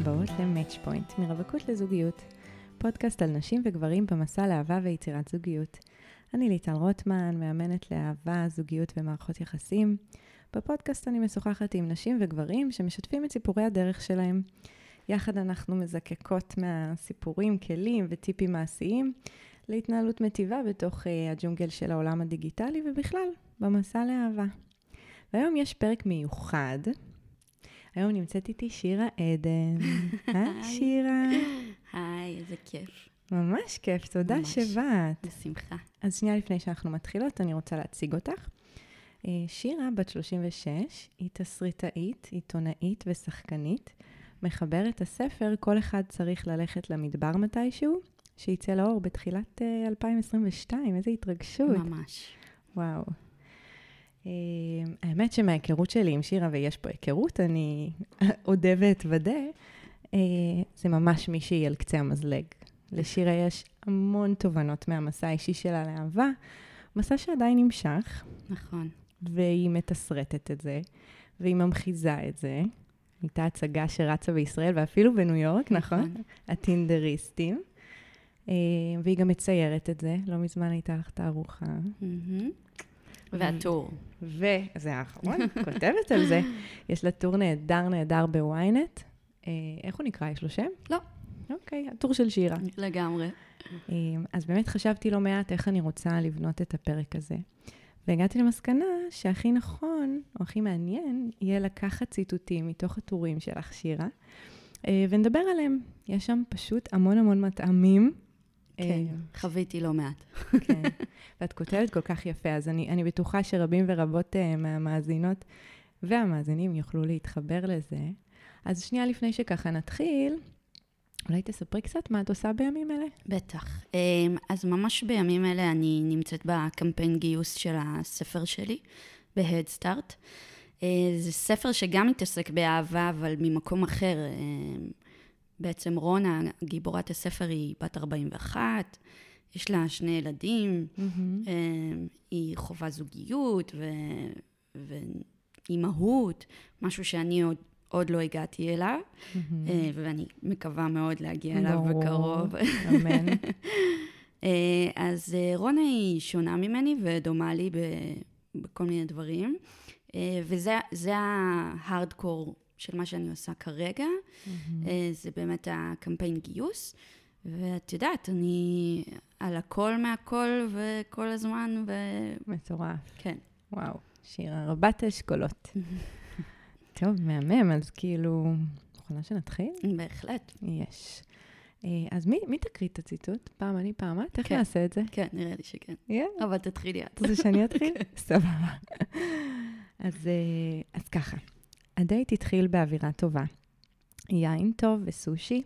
הבאות ל-Match Point, מרווקות לזוגיות, פודקאסט על נשים וגברים במסע לאהבה ויצירת זוגיות. אני ליטל רוטמן, מאמנת לאהבה, זוגיות ומערכות יחסים. בפודקאסט אני משוחחת עם נשים וגברים שמשתפים את סיפורי הדרך שלהם. יחד אנחנו מזקקות מהסיפורים, כלים וטיפים מעשיים להתנהלות מטיבה בתוך uh, הג'ונגל של העולם הדיגיטלי ובכלל, במסע לאהבה. והיום יש פרק מיוחד. היום נמצאת איתי שירה עדן. היי שירה. היי, איזה כיף. ממש כיף, תודה ממש. שבאת. בשמחה. אז שנייה לפני שאנחנו מתחילות, אני רוצה להציג אותך. אה, שירה, בת 36, היא תסריטאית, עיתונאית ושחקנית. מחברת הספר "כל אחד צריך ללכת למדבר מתישהו", שייצא לאור בתחילת 2022, אה, איזה התרגשות. ממש. וואו. אה, האמת שמההיכרות שלי עם שירה, ויש פה היכרות, אני אודה ואתוודה, אה, זה ממש מישהי על קצה המזלג. לשירה יש המון תובנות מהמסע האישי שלה לאהבה, מסע שעדיין נמשך. נכון. והיא מתסרטת את זה, והיא ממחיזה את זה. הייתה הצגה שרצה בישראל ואפילו בניו יורק, נכון? נכון. הטינדריסטים. אה, והיא גם מציירת את זה, לא מזמן הייתה לך תערוכה. והטור. וזה האחרון, כותבת על זה. יש לה טור נהדר נהדר בוויינט. אה, איך הוא נקרא? יש לו שם? לא. אוקיי, הטור של שירה. לגמרי. אה, אז באמת חשבתי לא מעט איך אני רוצה לבנות את הפרק הזה. והגעתי למסקנה שהכי נכון, או הכי מעניין, יהיה לקחת ציטוטים מתוך הטורים שלך, שירה, ונדבר עליהם. יש שם פשוט המון המון מטעמים כן, אה, חוויתי לא מעט. כן, ואת כותבת כל כך יפה, אז אני, אני בטוחה שרבים ורבות uh, מהמאזינות והמאזינים יוכלו להתחבר לזה. אז שנייה לפני שככה נתחיל, אולי תספרי קצת מה את עושה בימים אלה? בטח. אמ, אז ממש בימים אלה אני נמצאת בקמפיין גיוס של הספר שלי, ב-Head Start. אה, זה ספר שגם מתעסק באהבה, אבל ממקום אחר. בעצם רונה, גיבורת הספר, היא בת 41, יש לה שני ילדים, mm-hmm. היא חווה זוגיות ו... ואימהות, משהו שאני עוד, עוד לא הגעתי אליו, mm-hmm. ואני מקווה מאוד להגיע אליו לא, בקרוב. אמן. אה, אז רונה היא שונה ממני ודומה לי בכל מיני דברים, וזה ההארדקור של מה שאני עושה כרגע. Mm-hmm. זה באמת הקמפיין גיוס. ואת יודעת, אני על הכל מהכל וכל הזמן, ו... מטורף. כן. וואו, שירה רבת אשכולות. טוב, מהמם, אז כאילו, מוכנה שנתחיל? בהחלט. יש. אה, אז מי, מי תקריא את הציטוט? פעם אני, פעם את? איך כן, נעשה את זה? כן, נראה לי שכן. Yeah. אבל תתחילי את. זה שאני אתחיל? כן. סבבה. אז, אז ככה. הדייט התחיל באווירה טובה. יין טוב וסושי.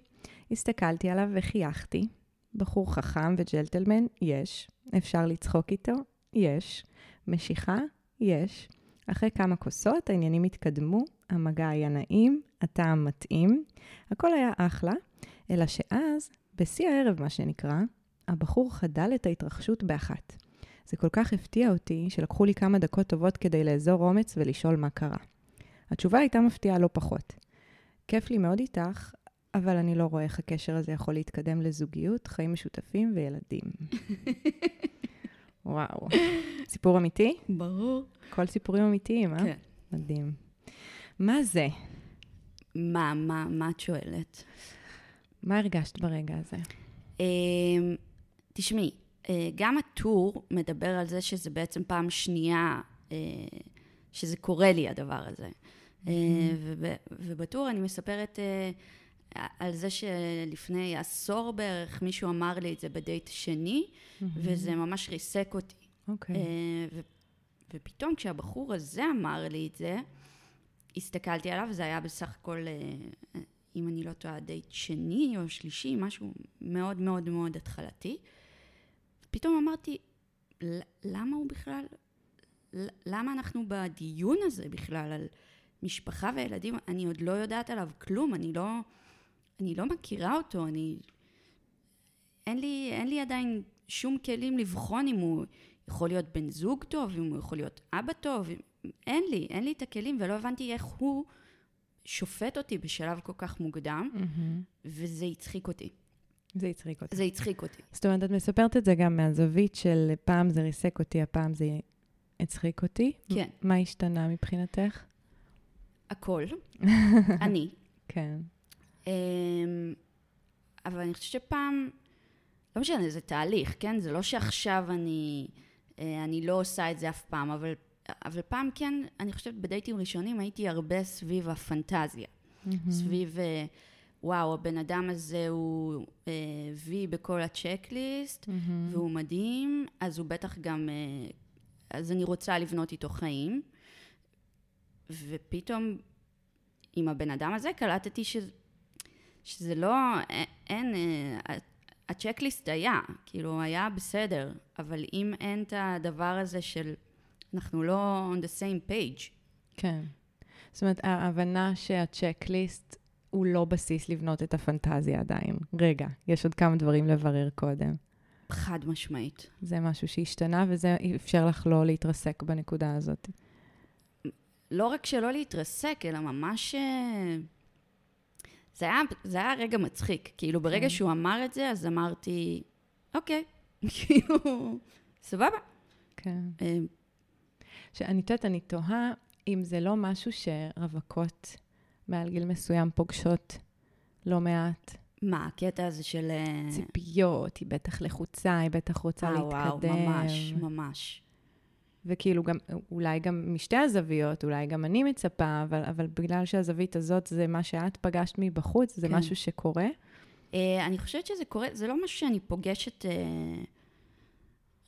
הסתכלתי עליו וחייכתי. בחור חכם וג'לטלמן? יש. אפשר לצחוק איתו? יש. משיכה? יש. אחרי כמה כוסות העניינים התקדמו, המגע היה נעים, הטעם מתאים, הכל היה אחלה, אלא שאז, בשיא הערב מה שנקרא, הבחור חדל את ההתרחשות באחת. זה כל כך הפתיע אותי, שלקחו לי כמה דקות טובות כדי לאזור אומץ ולשאול מה קרה. התשובה הייתה מפתיעה לא פחות. כיף לי מאוד איתך, אבל אני לא רואה איך הקשר הזה יכול להתקדם לזוגיות, חיים משותפים וילדים. וואו. סיפור אמיתי? ברור. כל סיפורים אמיתיים, אה? כן. מדהים. מה זה? מה, מה, מה את שואלת? מה הרגשת ברגע הזה? אמ, תשמעי, אה, גם הטור מדבר על זה שזה בעצם פעם שנייה אה, שזה קורה לי, הדבר הזה. Mm-hmm. ובטור אני מספרת אה, על זה שלפני עשור בערך מישהו אמר לי את זה בדייט שני. וזה ממש ריסק אותי. אוקיי. ו- ופתאום כשהבחור הזה אמר לי את זה, הסתכלתי עליו, זה היה בסך הכל, אם אני לא טועה, דייט שני או שלישי, משהו מאוד מאוד מאוד התחלתי. פתאום אמרתי, למה הוא בכלל למה אנחנו בדיון הזה בכלל על משפחה וילדים? אני עוד לא יודעת עליו כלום, אני לא, אני לא מכירה אותו, אני... אין לי, אין לי עדיין שום כלים לבחון אם הוא יכול להיות בן זוג טוב, אם הוא יכול להיות אבא טוב, אין לי, אין לי את הכלים ולא הבנתי איך הוא שופט אותי בשלב כל כך מוקדם, מהמם. וזה הצחיק אותי. זה הצחיק אותי. זה הצחיק אותי. זאת אומרת, את מספרת את זה גם מהזווית של פעם זה ריסק אותי, הפעם זה הצחיק אותי. כן. מה השתנה מבחינתך? הכל. אני. כן. אמ, אבל אני חושבת שפעם, לא משנה, זה תהליך, כן? זה לא שעכשיו אני, אה, אני לא עושה את זה אף פעם, אבל, אבל פעם כן, אני חושבת בדייטים ראשונים הייתי הרבה סביב הפנטזיה. מהמם. סביב, אה, וואו, הבן אדם הזה הוא אה, וי בכל הצ'קליסט, מהמם. והוא מדהים, אז הוא בטח גם, אה, אז אני רוצה לבנות איתו חיים. ופתאום עם הבן אדם הזה קלטתי ש, שזה לא, אין, אה, הצ'קליסט היה, כאילו היה בסדר, אבל אם אין את הדבר הזה של אנחנו לא on the same page, כן. זאת אומרת, ההבנה שהצ'קליסט הוא לא בסיס לבנות את הפנטזיה עדיין. רגע, יש עוד כמה דברים לברר קודם. חד משמעית. זה משהו שהשתנה, וזה אפשר לך לא להתרסק בנקודה הזאת. לא רק שלא להתרסק, אלא ממש... אה, זה היה, זה היה רגע מצחיק. כאילו, ברגע כן. שהוא אמר את זה, אז אמרתי, אוקיי, כאילו, סבבה. כן. אה, שאני יודעת, אני תוהה אם זה לא משהו שרווקות מעל גיל מסוים פוגשות לא מעט. מה, הקטע הזה של... אה, ציפיות, היא בטח לחוצה, היא בטח רוצה להתקדם. וואו, ממש, ממש. וכאילו גם, אולי גם משתי הזוויות, אולי גם אני מצפה, אבל, אבל בגלל שהזווית הזאת זה מה שאת פגשת מבחוץ, זה כן. משהו שקורה. אה, אני חושבת שזה קורה, זה לא משהו שאני פוגשת... אה,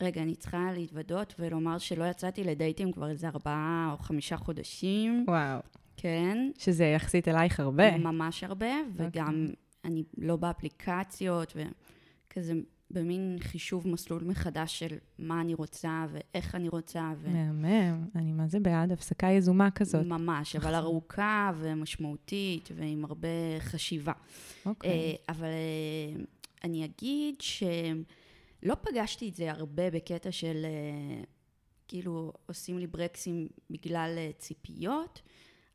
רגע, אני צריכה להתוודות ולומר שלא יצאתי לדייטים כבר איזה ארבעה או חמישה חודשים. וואו. כן. שזה יחסית אלייך הרבה. ממש הרבה, וגם אני לא באפליקציות, וכזה במין חישוב מסלול מחדש של מה אני רוצה ואיך אני רוצה, ו... מהמם, אני מה זה בעד הפסקה יזומה כזאת. ממש, אבל ארוכה ומשמעותית ועם הרבה חשיבה. אוקיי. אה, אבל אה, אני אגיד שלא פגשתי את זה הרבה בקטע של אה, כאילו עושים לי ברקסים בגלל ציפיות,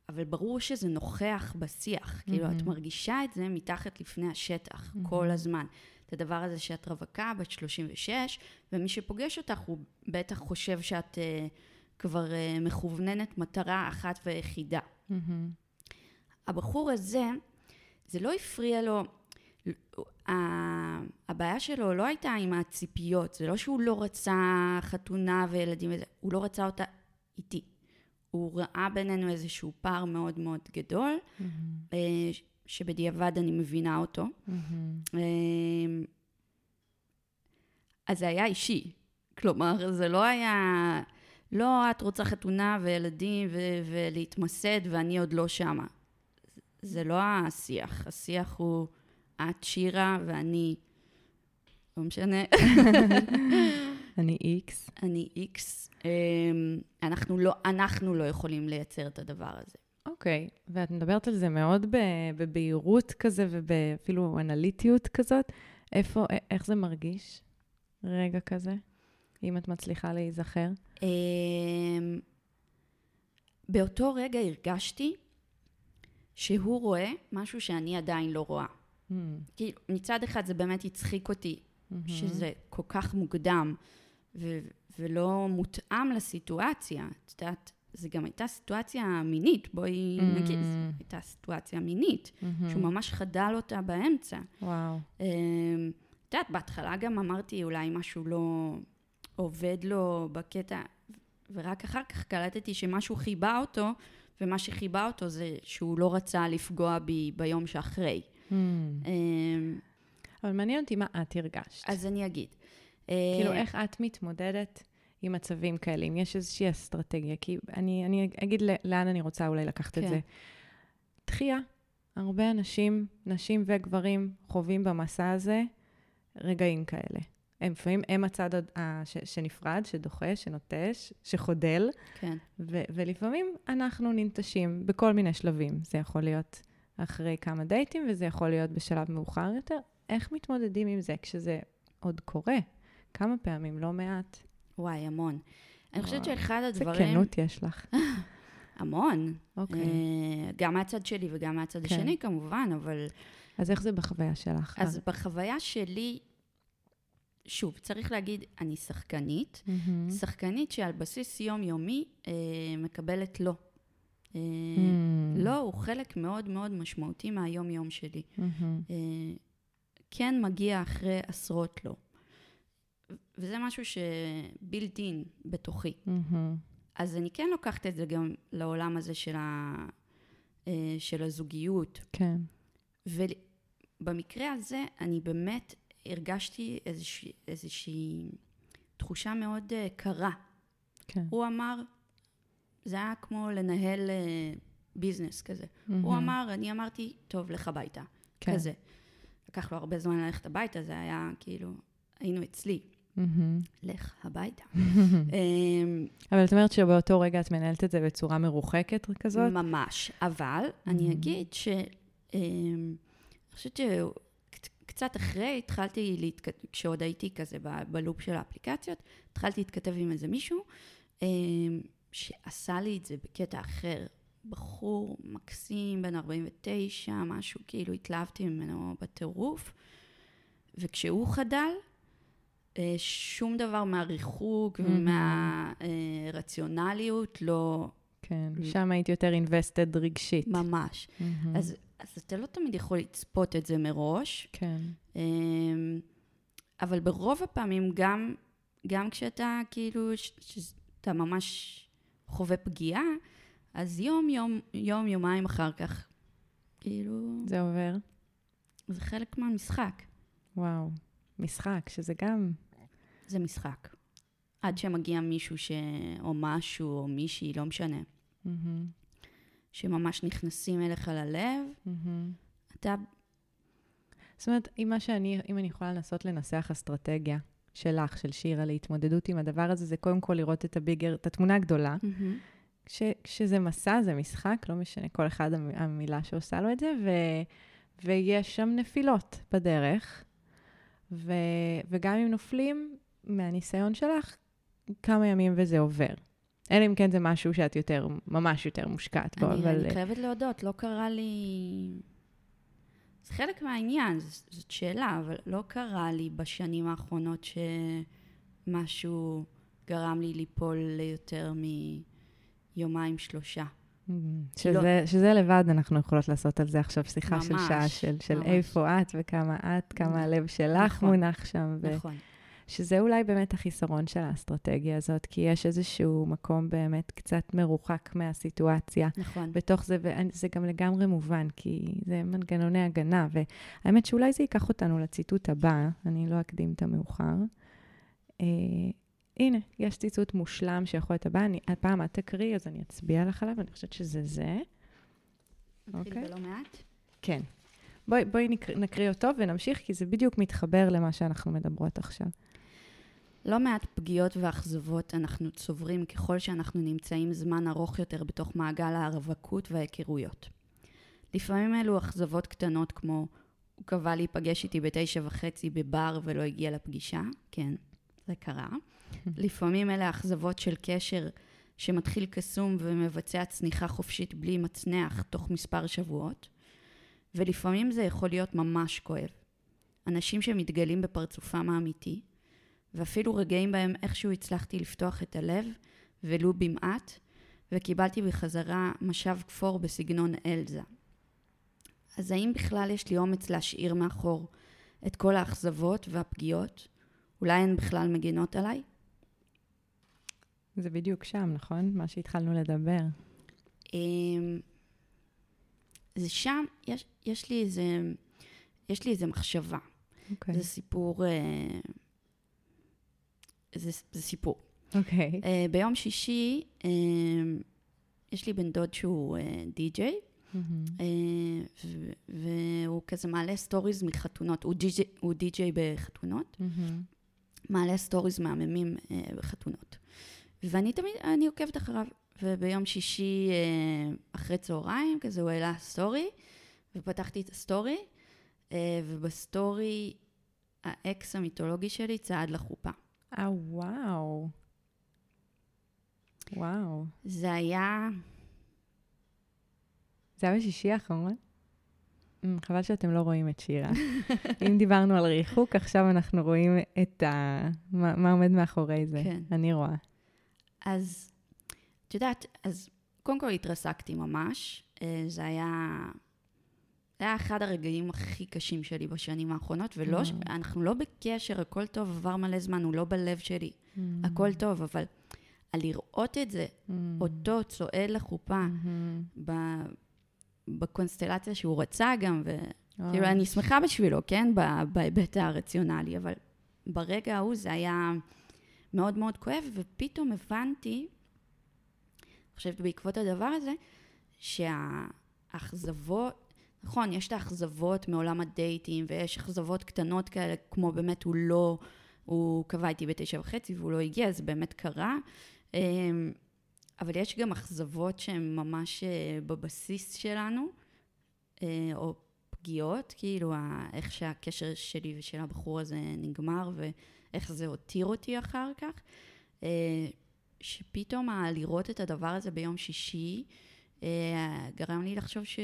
אבל ברור שזה נוכח בשיח. כאילו, את. מרגישה את זה מתחת לפני השטח כל הזמן. את הדבר הזה שאת רווקה, בת 36, ומי שפוגש אותך הוא בטח חושב שאת אה, כבר אה, מכווננת מטרה אחת ויחידה. מהמם. הבחור הזה, זה לא הפריע לו, הבעיה שלו לא הייתה עם הציפיות, זה לא שהוא לא רצה חתונה וילדים וזה, הוא לא רצה אותה איתי. הוא ראה בינינו איזשהו פער מאוד מאוד גדול, מהמם. שבדיעבד אני מבינה אותו. אה, אז זה היה אישי. כלומר, זה לא היה, לא את רוצה חתונה וילדים ו- ולהתמסד ואני עוד לא שמה. זה לא השיח. השיח הוא את שירה ואני, לא משנה, אני איקס. אני איקס. אה, אנחנו לא, אנחנו לא יכולים לייצר את הדבר הזה. אוקיי, ואת מדברת על זה מאוד בבהירות כזה ואפילו אנליטיות כזאת. איפה, איך זה מרגיש? רגע כזה, אם את מצליחה להיזכר. אמ, באותו רגע הרגשתי שהוא רואה משהו שאני עדיין לא רואה. מהמם. כאילו, מצד אחד זה באמת הצחיק אותי, מהמם. שזה כל כך מוקדם ו- ולא מותאם לסיטואציה. את יודעת, זו גם הייתה סיטואציה מינית, בואי Mm. נגיד, זו הייתה סיטואציה מינית, מהמם. שהוא ממש חדל אותה באמצע. וואו. אמ, את יודעת, בהתחלה גם אמרתי אולי משהו לא עובד לו בקטע, ורק אחר כך קלטתי שמשהו חיבה אותו, ומה שחיבה אותו זה שהוא לא רצה לפגוע בי ביום שאחרי. מהמם. אמ, אבל מעניין אותי מה את הרגשת. אז אני אגיד. כאילו, אה, איך את מתמודדת עם מצבים כאלה? אם יש איזושהי אסטרטגיה? כי אני, אני אגיד לאן אני רוצה אולי לקחת את כן. זה. דחייה. הרבה אנשים, נשים וגברים, חווים במסע הזה רגעים כאלה. הם לפעמים, הם הצד הד- ש- שנפרד, שדוחה, שנוטש, שחודל, כן. ו- ולפעמים אנחנו ננטשים בכל מיני שלבים. זה יכול להיות אחרי כמה דייטים, וזה יכול להיות בשלב מאוחר יותר. איך מתמודדים עם זה כשזה עוד קורה? כמה פעמים, לא מעט. וואי, המון. אני חושבת. שאחד איזה הדברים... כנות יש לך. המון. אוקיי. אה, גם מהצד שלי וגם מהצד כן. השני כמובן, אבל... אז איך זה בחוויה שלך? אז בחוויה שלי, שוב, צריך להגיד, אני שחקנית. מהמם. שחקנית שעל בסיס יומיומי אה, מקבלת לא. אה. לא הוא חלק מאוד מאוד משמעותי מהיום-יום שלי. אה, כן מגיע אחרי עשרות לא. וזה משהו שבילט אין בתוכי. מהמם. אז אני כן לוקחת את זה גם לעולם הזה של, ה, אה, של הזוגיות. כן. ובמקרה הזה אני באמת הרגשתי איזושהי, איזושהי תחושה מאוד אה, קרה. כן. הוא אמר, זה היה כמו לנהל אה, ביזנס כזה. הוא מהמם. אמר, אני אמרתי, טוב, לך הביתה. כן. כזה. לקח לו הרבה זמן ללכת הביתה, זה היה כאילו, היינו אצלי. לך הביתה. אמ, אבל את אומרת שבאותו רגע את מנהלת את זה בצורה מרוחקת כזאת? ממש. אבל אני. אגיד ש... אמ, אני חושבת שקצת אחרי התחלתי להתכתב, כשעוד הייתי כזה בלופ של האפליקציות, התחלתי להתכתב עם איזה מישהו אמ, שעשה לי את זה בקטע אחר. בחור מקסים, בן 49, משהו, כאילו התלהבתי ממנו בטירוף. וכשהוא חדל, שום דבר מהריחוק Mhm. ומהרציונליות לא כן. Mm. שם היית יותר invested רגשית. ממש. מהמם. אז, אז אתה לא תמיד יכול לצפות את זה מראש, כן. אמ, אבל ברוב הפעמים גם, גם כשאתה כאילו, ש- שאתה ממש חווה פגיעה, אז יום, יום, יום, יומיים אחר כך, כאילו, זה עובר. זה חלק מהמשחק. וואו. משחק, שזה גם... זה משחק. עד שמגיע מישהו ש... או משהו, או מישהי, לא משנה, מהמם. שממש נכנסים אליך ללב, מהמם. אתה זאת אומרת, אם מה שאני, אם אני יכולה לנסות לנסח אסטרטגיה שלך, של שירה, להתמודדות עם הדבר הזה, זה קודם כל לראות את הביגר, את התמונה הגדולה. כש, כשזה מסע, זה משחק, לא משנה, כל אחד המ- המילה שעושה לו את זה, ו, ויש שם נפילות בדרך, ו, וגם אם נופלים, מהניסיון שלך, כמה ימים וזה עובר. אלא אם כן זה משהו שאת יותר, ממש יותר מושקעת בו, אני, אבל... אני חייבת להודות, לא קרה לי... זה חלק מהעניין, ז- זאת שאלה, אבל לא קרה לי בשנים האחרונות שמשהו גרם לי ליפול ליותר מיומיים, שלושה. Mm, שזה, שזה לבד, אנחנו יכולות לעשות על זה עכשיו שיחה של ממש, שעה של, של ממש. איפה את וכמה את, כמה הלב שלך נכון. מונח שם. ו- נכון. שזה אולי באמת החיסרון של האסטרטגיה הזאת, כי יש איזשהו מקום באמת קצת מרוחק מהסיטואציה. נכון. בתוך זה, וזה גם לגמרי מובן, כי זה מנגנוני הגנה, והאמת שאולי זה ייקח אותנו לציטוט הבא, אני לא אקדים את המאוחר. הנה, יש ציטוט מושלם שיכול להיות הבא, אני, הפעם את תקריא, אז אני אצביע לך עליו, אני חושבת שזה זה. נתחיל אוקיי. בלא מעט. כן. בואי, בואי נקריא, נקריא אותו ונמשיך, כי זה בדיוק מתחבר למה שאנחנו מדברות עכשיו. לא מעט פגיעות ואכזבות אנחנו צוברים ככל שאנחנו נמצאים זמן ארוך יותר בתוך מעגל הרווקות וההיכרויות. לפעמים אלו אכזבות קטנות כמו הוא קבע להיפגש איתי בתשע וחצי בבר ולא הגיע לפגישה, כן, זה קרה. לפעמים אלה אכזבות של קשר שמתחיל קסום ומבצע צניחה חופשית בלי מצנח תוך מספר שבועות, ולפעמים זה יכול להיות ממש כואב. אנשים שמתגלים בפרצופם האמיתי, ואפילו רגעים בהם איכשהו הצלחתי לפתוח את הלב, ולו במעט, וקיבלתי בחזרה משב כפור בסגנון אלזה. אז האם בכלל יש לי אומץ להשאיר מאחור את כל האכזבות והפגיעות? אולי הן בכלל מגינות עליי? זה בדיוק שם, נכון? מה שהתחלנו לדבר. אמ, זה שם, יש, יש לי איזה, יש לי איזה מחשבה. אוקיי. זה סיפור, אה, זה, זה סיפור. אוקיי. אה, ביום שישי, אה, יש לי בן דוד שהוא די-ג'יי, ו- והוא כזה מעלה סטוריז מחתונות, הוא די-ג'יי- בחתונות, מהמם. מעלה סטוריז מהממים בחתונות. ואני תמיד, אני עוקבת אחריו. וביום שישי אה, אחרי צהריים, כזה הוא העלה סטורי, ופתחתי את הסטורי, אה, ובסטורי האקס המיתולוגי שלי צעד לחופה. אה, וואו. וואו. זה היה יצא בשישי האחרון? אמ, חבל שאתם לא רואים את שירה. אם דיברנו על ריחוק, עכשיו אנחנו רואים את ה... מה, מה עומד מאחורי זה. כן. אני רואה. אז, את יודעת, אז קודם כל התרסקתי ממש. אה, זה היה... זה היה אחד הרגעים הכי קשים שלי בשנים האחרונות, ולא. Mm. אנחנו לא בקשר, הכל טוב, עבר מלא זמן, הוא לא בלב שלי, Mm. הכל טוב, אבל על לראות את זה, אותו צועד לחופה, Mm-hmm. ב... בקונסטלציה שהוא רצה גם. וכאילו אני שמחה בשבילו, כן? בהיבט הרציונלי, אבל ברגע ההוא זה היה מאוד מאוד כואב, ופתאום הבנתי, אני חושבת בעקבות הדבר הזה, שהאכזבות, נכון, יש את האכזבות מעולם הדייטים, ויש אכזבות קטנות כאלה, כמו באמת הוא לא, הוא קבע איתי בתשע וחצי והוא לא הגיע, זה באמת קרה. אמ, אבל יש גם אכזבות שהן ממש אה, בבסיס שלנו, אה, או פגיעות, כאילו איך שהקשר שלי ושל הבחור הזה נגמר ואיך זה הותיר אותי אחר כך. אה, שפתאום לראות את הדבר הזה ביום שישי אה, גרם לי לחשוב ש...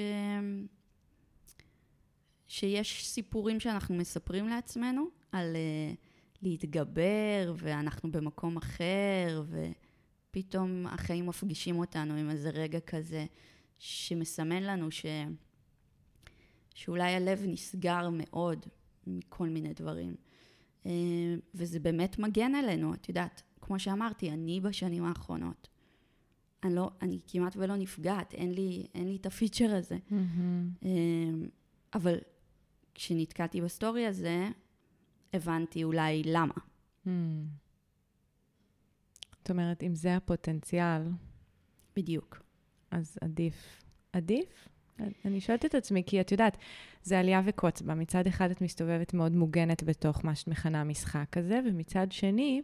שיש סיפורים שאנחנו מספרים לעצמנו על אה, להתגבר ואנחנו במקום אחר ופתאום החיים מפגישים אותנו עם איזה רגע כזה שמסמן לנו ש... שאולי הלב נסגר מאוד מכל מיני דברים. אה, וזה באמת מגן עלינו, את יודעת, כמו שאמרתי, אני בשנים האחרונות, אני, לא, אני כמעט ולא נפגעת, אין לי, אין לי את הפיצ'ר הזה. Mm-hmm. אה, אבל כשנתקעתי בסטורי הזה, הבנתי אולי למה. Mm. זאת אומרת, אם זה הפוטנציאל, בדיוק. אז עדיף. עדיף? אני שואלת את עצמי, כי את יודעת, זה עלייה וקוץ בה. מצד אחד את מסתובבת מאוד מוגנת בתוך מה שאת מכנה המשחק הזה, ומצד שני,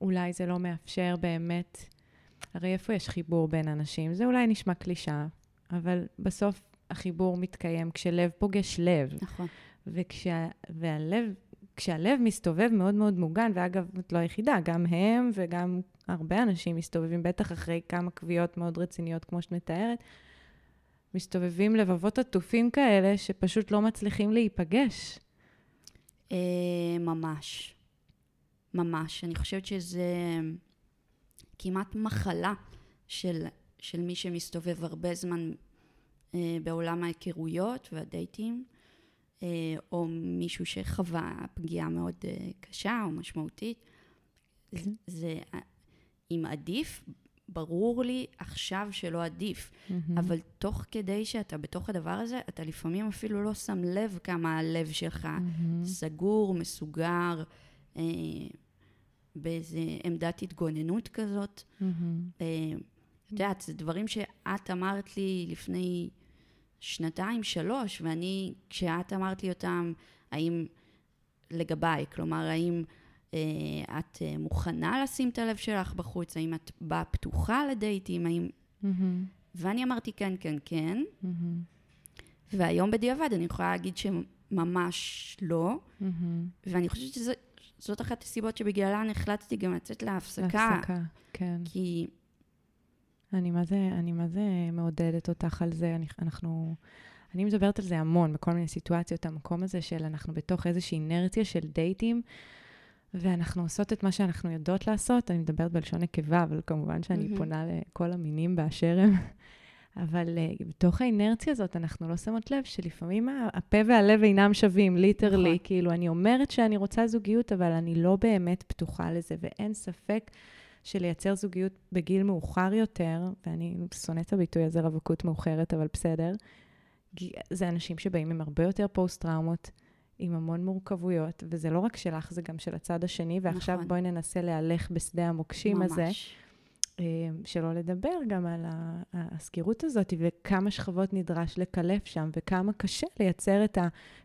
אולי זה לא מאפשר באמת... הרי איפה יש חיבור בין אנשים? זה אולי נשמע קלישאה, אבל בסוף החיבור מתקיים כשלב פוגש לב. נכון. וכשה, והלב, כשהלב מסתובב מאוד מאוד מוגן, ואגב, את לא היחידה, גם הם וגם הרבה אנשים מסתובבים, בטח אחרי כמה קביעות מאוד רציניות, כמו שאת מתארת, מסתובבים לבבות עטופים כאלה שפשוט לא מצליחים להיפגש. אה, ממש. ממש. אני חושבת שזה כמעט מחלה של, של מי שמסתובב הרבה זמן אה, בעולם ההיכרויות והדייטים, אה, או מישהו שחווה פגיעה מאוד קשה או משמעותית. כן. זה, אם עדיף, ברור לי עכשיו שלא עדיף. אבל תוך כדי שאתה בתוך הדבר הזה, אתה לפעמים אפילו לא שם לב כמה הלב שלך סגור, מסוגר, אה, באיזה עמדת התגוננות כזאת. אה, את יודעת, זה דברים שאת אמרת לי לפני שנתיים, שלוש, ואני, כשאת אמרת לי אותם, האם לגביי, כלומר, האם את אה, מוכנה לשים את הלב שלך בחוץ, האם את באה פתוחה לדייטים, האם... ואני אמרתי כן, כן, כן, והיום בדיעבד אני יכולה להגיד שממש לא, ואני חושבת שזאת אחת הסיבות שבגללן החלטתי גם לצאת להפסקה, להפסקה, כן. כי אני מה זה, אני מה זה מעודדת אותך על זה. אני, אנחנו, אני מדברת על זה המון בכל מיני סיטואציות, המקום הזה של אנחנו בתוך איזושהי אינרציה של דייטים, ואנחנו עושות את מה שאנחנו יודעות לעשות. אני מדברת בלשון נקבה, אבל כמובן שאני מהמם. פונה לכל המינים באשר הם. אבל uh, בתוך האינרציה הזאת, אנחנו לא שמות לב שלפעמים הפה והלב אינם שווים, ליטרלי. נכון. כאילו, אני אומרת שאני רוצה זוגיות, אבל אני לא באמת פתוחה לזה, ואין ספק שלייצר זוגיות בגיל מאוחר יותר, ואני שונאת את הביטוי הזה, רווקות מאוחרת, אבל בסדר, זה אנשים שבאים עם הרבה יותר פוסט-טראומות, עם המון מורכבויות, וזה לא רק שלך, זה גם של הצד השני, ועכשיו נכון. בואי ננסה להלך בשדה המוקשים הזה. ממש. אה, שלא לדבר גם על הסגירות הזאת, וכמה שכבות נדרש לקלף שם, וכמה קשה לייצר את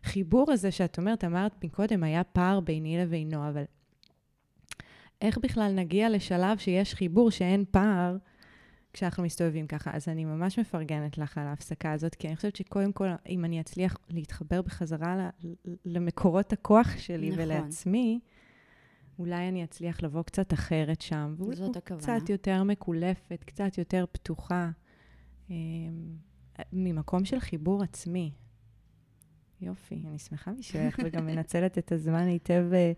החיבור הזה שאת אומרת, אמרת מקודם, היה פער ביני לבינו, אבל איך בכלל נגיע לשלב שיש חיבור, שאין פער, כשאנחנו מסתובבים ככה? אז אני ממש מפרגנת לך על ההפסקה הזאת, כי אני חושבת שקודם כל, אם אני אצליח להתחבר בחזרה למקורות הכוח שלי נכון. ולעצמי, אולי אני אצליח לבוא קצת אחרת שם. זאת הכוונה. קצת יותר מקולפת, קצת יותר פתוחה. אמ, ממקום של חיבור עצמי. יופי, אני שמחה בשבילך, וגם מנצלת את הזמן היטב אה,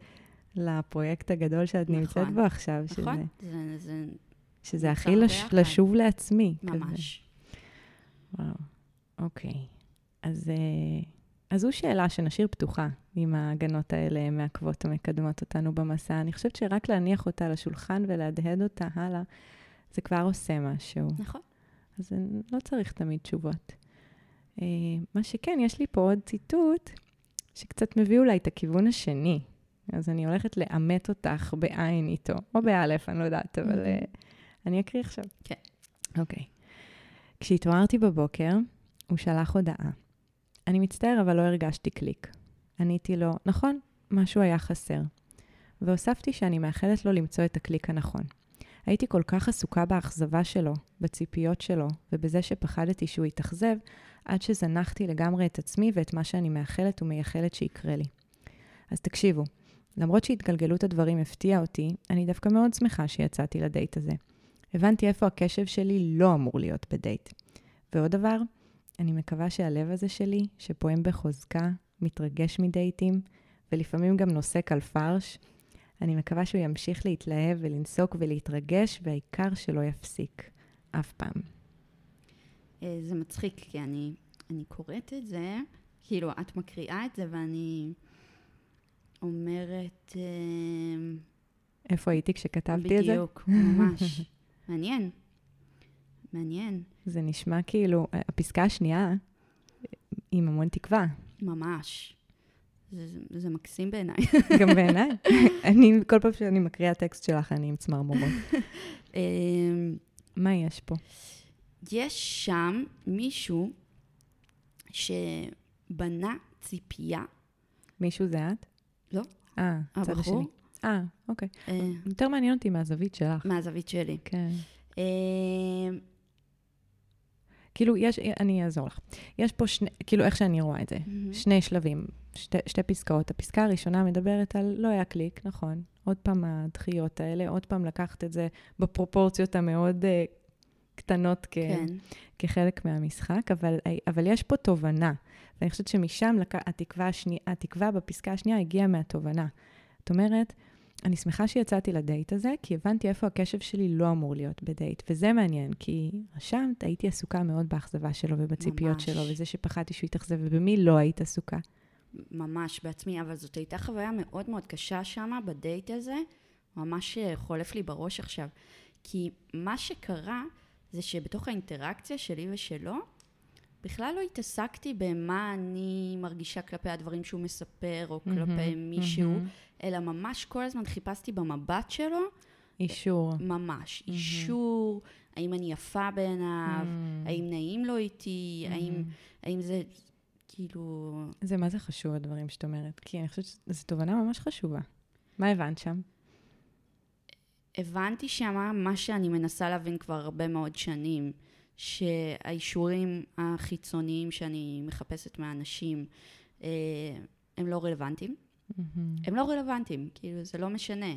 לפרויקט הגדול שאת נכון. נמצאת בו עכשיו. נכון? שזה, זה, זה שזה הכי לש. לשוב לעצמי. כזה. ממש. וואו, אוקיי. אז, אה, אז זו שאלה שנשאיר פתוחה, אם ההגנות האלה מעכבות או מקדמות אותנו במסע. אני חושבת שרק להניח אותה על השולחן ולהדהד אותה הלאה, זה כבר עושה משהו. נכון. אז לא צריך תמיד תשובות. אה, מה שכן, יש לי פה עוד ציטוט שקצת מביא אולי את הכיוון השני. אז אני הולכת לאמת אותך בעין איתו, או באלף, אני לא יודעת, אבל אה, אני אקריא עכשיו. כן. אוקיי. כשהתעוררתי בבוקר, הוא שלח הודעה. אני מצטער, אבל לא הרגשתי קליק. עניתי לו, נכון, משהו היה חסר. והוספתי שאני מאחלת לו למצוא את הקליק הנכון. הייתי כל כך עסוקה באכזבה שלו, בציפיות שלו, ובזה שפחדתי שהוא יתאכזב, עד שזנחתי לגמרי את עצמי ואת מה שאני מאחלת ומייחלת שיקרה לי. אז תקשיבו, למרות שהתגלגלות הדברים הפתיעה אותי, אני דווקא מאוד שמחה שיצאתי לדייט הזה. הבנתי איפה הקשב שלי לא אמור להיות בדייט. ועוד דבר, אני מקווה שהלב הזה שלי, שפועם בחוזקה, מתרגש מדייטים, ולפעמים גם נוסק על פרש, אני מקווה שהוא ימשיך להתלהב ולנסוק ולהתרגש, והעיקר שלא יפסיק. אף פעם. אה, זה מצחיק, כי אני, אני קוראת את זה, כאילו, את מקריאה את זה ואני אומרת... אה, איפה הייתי כשכתבתי את זה? בדיוק, ממש. מעניין. מעניין, זה נשמע כאילו, הפסקה השנייה, עם המון תקווה. ממש. זה, זה, זה מקסים בעיניי. גם בעיניי. אני, כל פעם שאני מקריאה טקסט שלך, אני עם צמרמורות. אה, מה יש פה? יש שם מישהו שבנה ציפייה, מישהו זה את? לא. אה, הצד השני. אה, אוקיי. אה, יותר מעניין אותי מהזווית שלך. מהזווית שלי. כן. אה, כאילו, יש, אני אעזור לך. יש פה שני, כאילו, איך שאני רואה את זה, מהמם. שני שלבים, שתי, שתי פסקאות. הפסקה הראשונה מדברת על לא היה קליק, נכון. עוד פעם הדחיות האלה, עוד פעם לקחת את זה בפרופורציות המאוד uh, קטנות כ, כן, כחלק מהמשחק, אבל, אבל יש פה תובנה. ואני חושבת שמשם לק... התקווה, השני... התקווה בפסקה השנייה הגיעה מהתובנה. זאת אומרת, אני שמחה שיצאתי לדייט הזה, כי הבנתי איפה הקשב שלי לא אמור להיות בדייט. וזה מעניין, כי רשמת, הייתי עסוקה מאוד באכזבה שלו ובציפיות ממש. שלו, וזה שפחדתי שהוא יתאכזב, ובמי לא היית עסוקה? ממש בעצמי, אבל זאת הייתה חוויה מאוד מאוד קשה שמה בדייט הזה, ממש חולף לי בראש עכשיו. כי מה שקרה זה שבתוך האינטראקציה שלי ושלו, בכלל לא התעסקתי במה אני מרגישה כלפי הדברים שהוא מספר, או כלפי מהמם, מישהו, מהמם. אלא ממש כל הזמן חיפשתי במבט שלו, אישור. ממש, מהמם. אישור, האם אני יפה בעיניו, Mm. האם נעים לו איתי, האם, מהמם. האם זה כאילו... זה מה זה חשוב, הדברים שאת אומרת, כי אני חושבת שזו תובנה ממש חשובה. מה הבנת שם? הבנתי שמה מה שאני מנסה להבין כבר הרבה מאוד שנים, שהאישורים החיצוניים שאני מחפשת מאנשים אה, הם לא רלוונטיים. מהמם. הם לא רלוונטיים, כאילו זה לא משנה.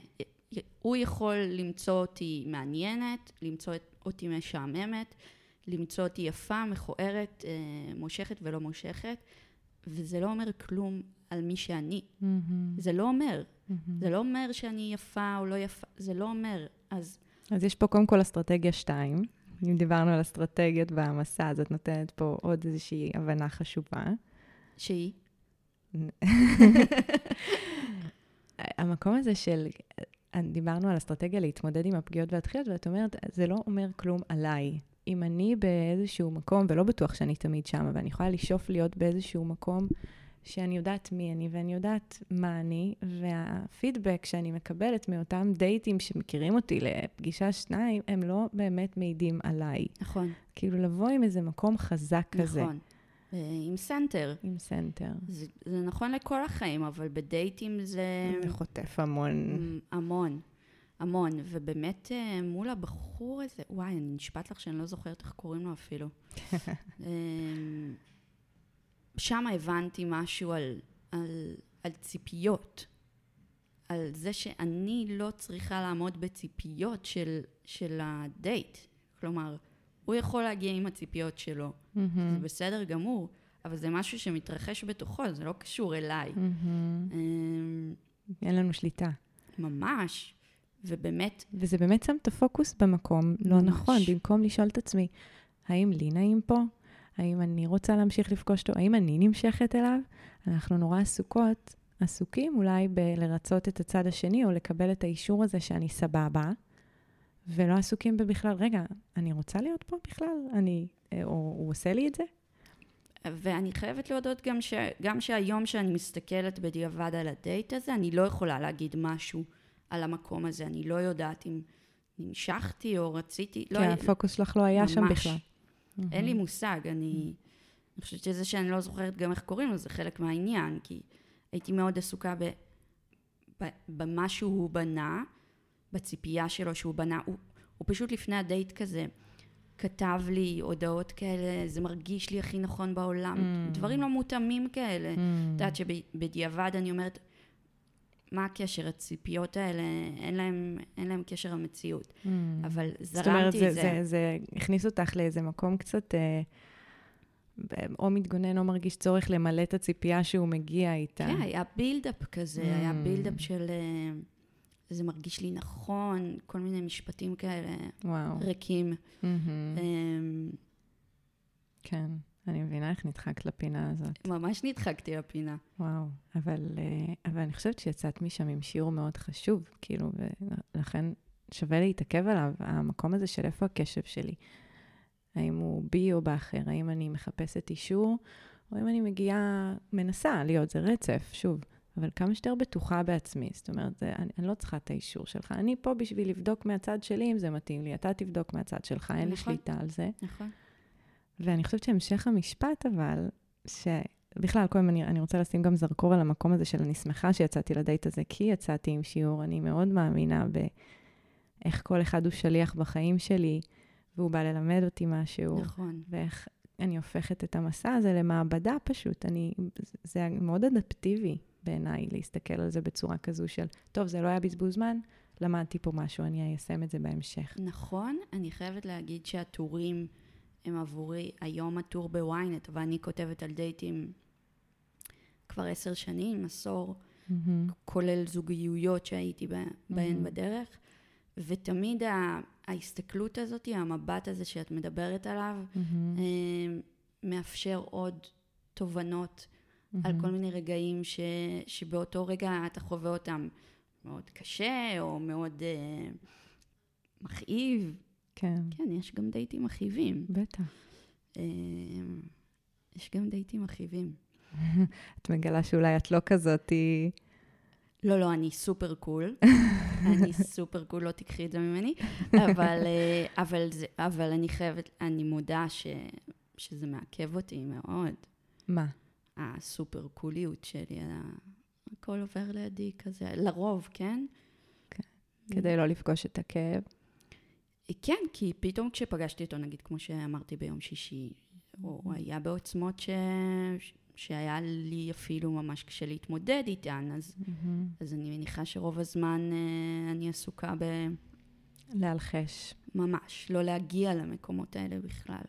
הוא יכול למצוא אותי מעניינת, למצוא אותי משעממת, למצוא אותי יפה, מכוערת, אה, מושכת ולא מושכת, וזה לא אומר כלום על מי שאני. מהמם. זה לא אומר. מהמם. זה לא אומר שאני יפה או לא יפה, זה לא אומר. אז אז יש פה קודם כל אסטרטגיה 2. אם דיברנו על אסטרטגיות במסע, אז את נותנת פה עוד איזושהי הבנה חשובה. שהיא, המקום הזה של, דיברנו על אסטרטגיה להתמודד עם הפגיעות והדחיות, ואת אומרת, זה לא אומר כלום עליי. אם אני באיזשהו מקום, ולא בטוח שאני תמיד שם, אבל אני יכולה לשאוף להיות באיזשהו מקום שאני יודעת מי אני ואני יודעת מה אני, והפידבק שאני מקבלת מאותם דייטים שמכירים אותי לפגישה שניים, הם לא באמת מעידים עליי. נכון, כאילו לבוא עם איזה מקום חזק כזה, נכון. אה, עם center. עם center. זה, זה נכון לכל החיים, אבל בדייטים זה זה חוטף המון. המון, המון. ובאמת אה, מול הבחור הזה, וואי, אני נשבעת לך שאני לא זוכרת איך קוראים לו אפילו. שם הבנתי משהו על, על, על ציפיות. על זה שאני לא צריכה לעמוד בציפיות של, של הדייט. כלומר, הוא יכול להגיע עם הציפיות שלו, מהמם, זה בסדר גמור, אבל זה משהו שמתרחש בתוכו, זה לא קשור אליי. אמ, אין לנו שליטה. ממש, ובאמת, וזה באמת שם את הפוקוס במקום לא ממש. נכון, במקום לשאול את עצמי, האם לי נעים פה? האם אני רוצה להמשיך לפגוש אותו? האם אני נמשכת אליו? אנחנו נורא עסוקות, עסוקים אולי בלרצות את הצד השני, או לקבל את האישור הזה שאני סבבה, ולא עסוקים בבכלל, רגע, אני רוצה להיות פה בכלל? אני, אה, או הוא עושה לי את זה? ואני חייבת להודות גם, ש... גם שהיום שאני מסתכלת בדיעבד על הדייט הזה, אני לא יכולה להגיד משהו על המקום הזה. אני לא יודעת אם נמשכתי או רציתי, לא, כי הפוקוס שלך לא היה שם ממש. בכלל. אין לי מושג. אני, אני חושבת שזה שאני לא זוכרת גם איך קוראים לו, זה חלק מהעניין, כי הייתי מאוד עסוקה ב... ב... במה שהוא בנה, בציפייה שלו שהוא בנה. הוא, הוא פשוט לפני הדייט כזה. כתב לי הודעות כאלה, זה מרגיש לי הכי נכון בעולם. Mm. דברים לא מותאמים כאלה. Mm. את יודעת שבדיעבד אני אומרת, מה הקשר? הציפיות האלה, אין להם, אין להם קשר למציאות. Mm. אבל זאת אומרת, זרמתי זה, את זה. זה, זה הכניס אותך לאיזה מקום קצת, אה, או מתגונן או מרגיש צורך למלא את הציפייה שהוא מגיע איתה. כן, היה בילדאפ כזה, Mm. היה בילדאפ של... אה, זה מרגיש לי נכון, כל מיני משפטים כאלה וואו. ריקים. מהמם. אמ, כן, אני מבינה איך נדחקת לפינה הזאת. ממש נדחקתי לפינה. וואו. אבל, אה, אבל אני חושבת שיצאת משם עם שיעור מאוד חשוב, כאילו, ולכן שווה להתעכב עליו, המקום הזה של איפה הקשב שלי. האם הוא בי או באחר? האם אני מחפשת אישור, או אם אני מגיעה, מנסה להיות, זה רצף, שוב. אבל כמה שיותר בטוחה בעצמי. זאת אומרת, זה, אני, אני לא צריכה את האישור שלך. אני פה בשביל לבדוק מהצד שלי אם זה מתאים לי. אתה תבדוק מהצד שלך, אין לי נכון. שליטה על זה. נכון. ואני חושבת שהמשך המשפט, אבל, שבכלל, קודם אני, אני רוצה לשים גם זרקור על המקום הזה של אני שמחה שיצאתי לדייט הזה, כי יצאתי עם שיעור. אני מאוד מאמינה באיך כל אחד הוא שליח בחיים שלי, והוא בא ללמד אותי משהו. נכון. ואיך אני הופכת את המסע הזה למעבדה פשוט. אני, זה מאוד אדפטיבי בעיניי להסתכל על זה בצורה כזו של, טוב, זה לא היה בזבוז זמן, למדתי פה משהו, אני איישם את זה בהמשך. נכון, אני חייבת להגיד שהטורים הם עבורי, היום הטור בוויינט, ואני כותבת על דייטים כבר עשר שנים, עשור, מהמם. כולל זוגיות שהייתי בה- בהן Mhm. בדרך, ותמיד ה- ההסתכלות הזאת, המבט הזה שאת מדברת עליו. אה, מאפשר עוד תובנות על מהמם. כל מיני רגעים ש, שבאותו רגע אתה חווה אותם מאוד קשה, או מאוד אה, מכאיב. כן, כן, יש גם דייטים מכאיבים. בטח. אה, יש גם דייטים מכאיבים. את מגלה שאולי את לא כזאתי... לא, לא, אני super cool. אני super cool, לא תיקחי את זה ממני. אבל, אה, אבל, זה, אבל אני חייבת, אני מודה ש, שזה מעכב אותי מאוד. מה? הסופר קוליות שלי, הכל עובר לידי כזה, לרוב, כן? כדי לא לפגוש את הכאב. כן, כי פתאום כשפגשתי אותו, נגיד, כמו שאמרתי ביום שישי, הוא היה בעוצמות ש... שהיה לי אפילו ממש קשה להתמודד איתן, אז, מהמם. אז אני מניחה שרוב הזמן אה, אני עסוקה להלחש. בממש, לא להגיע למקומות האלה בכלל.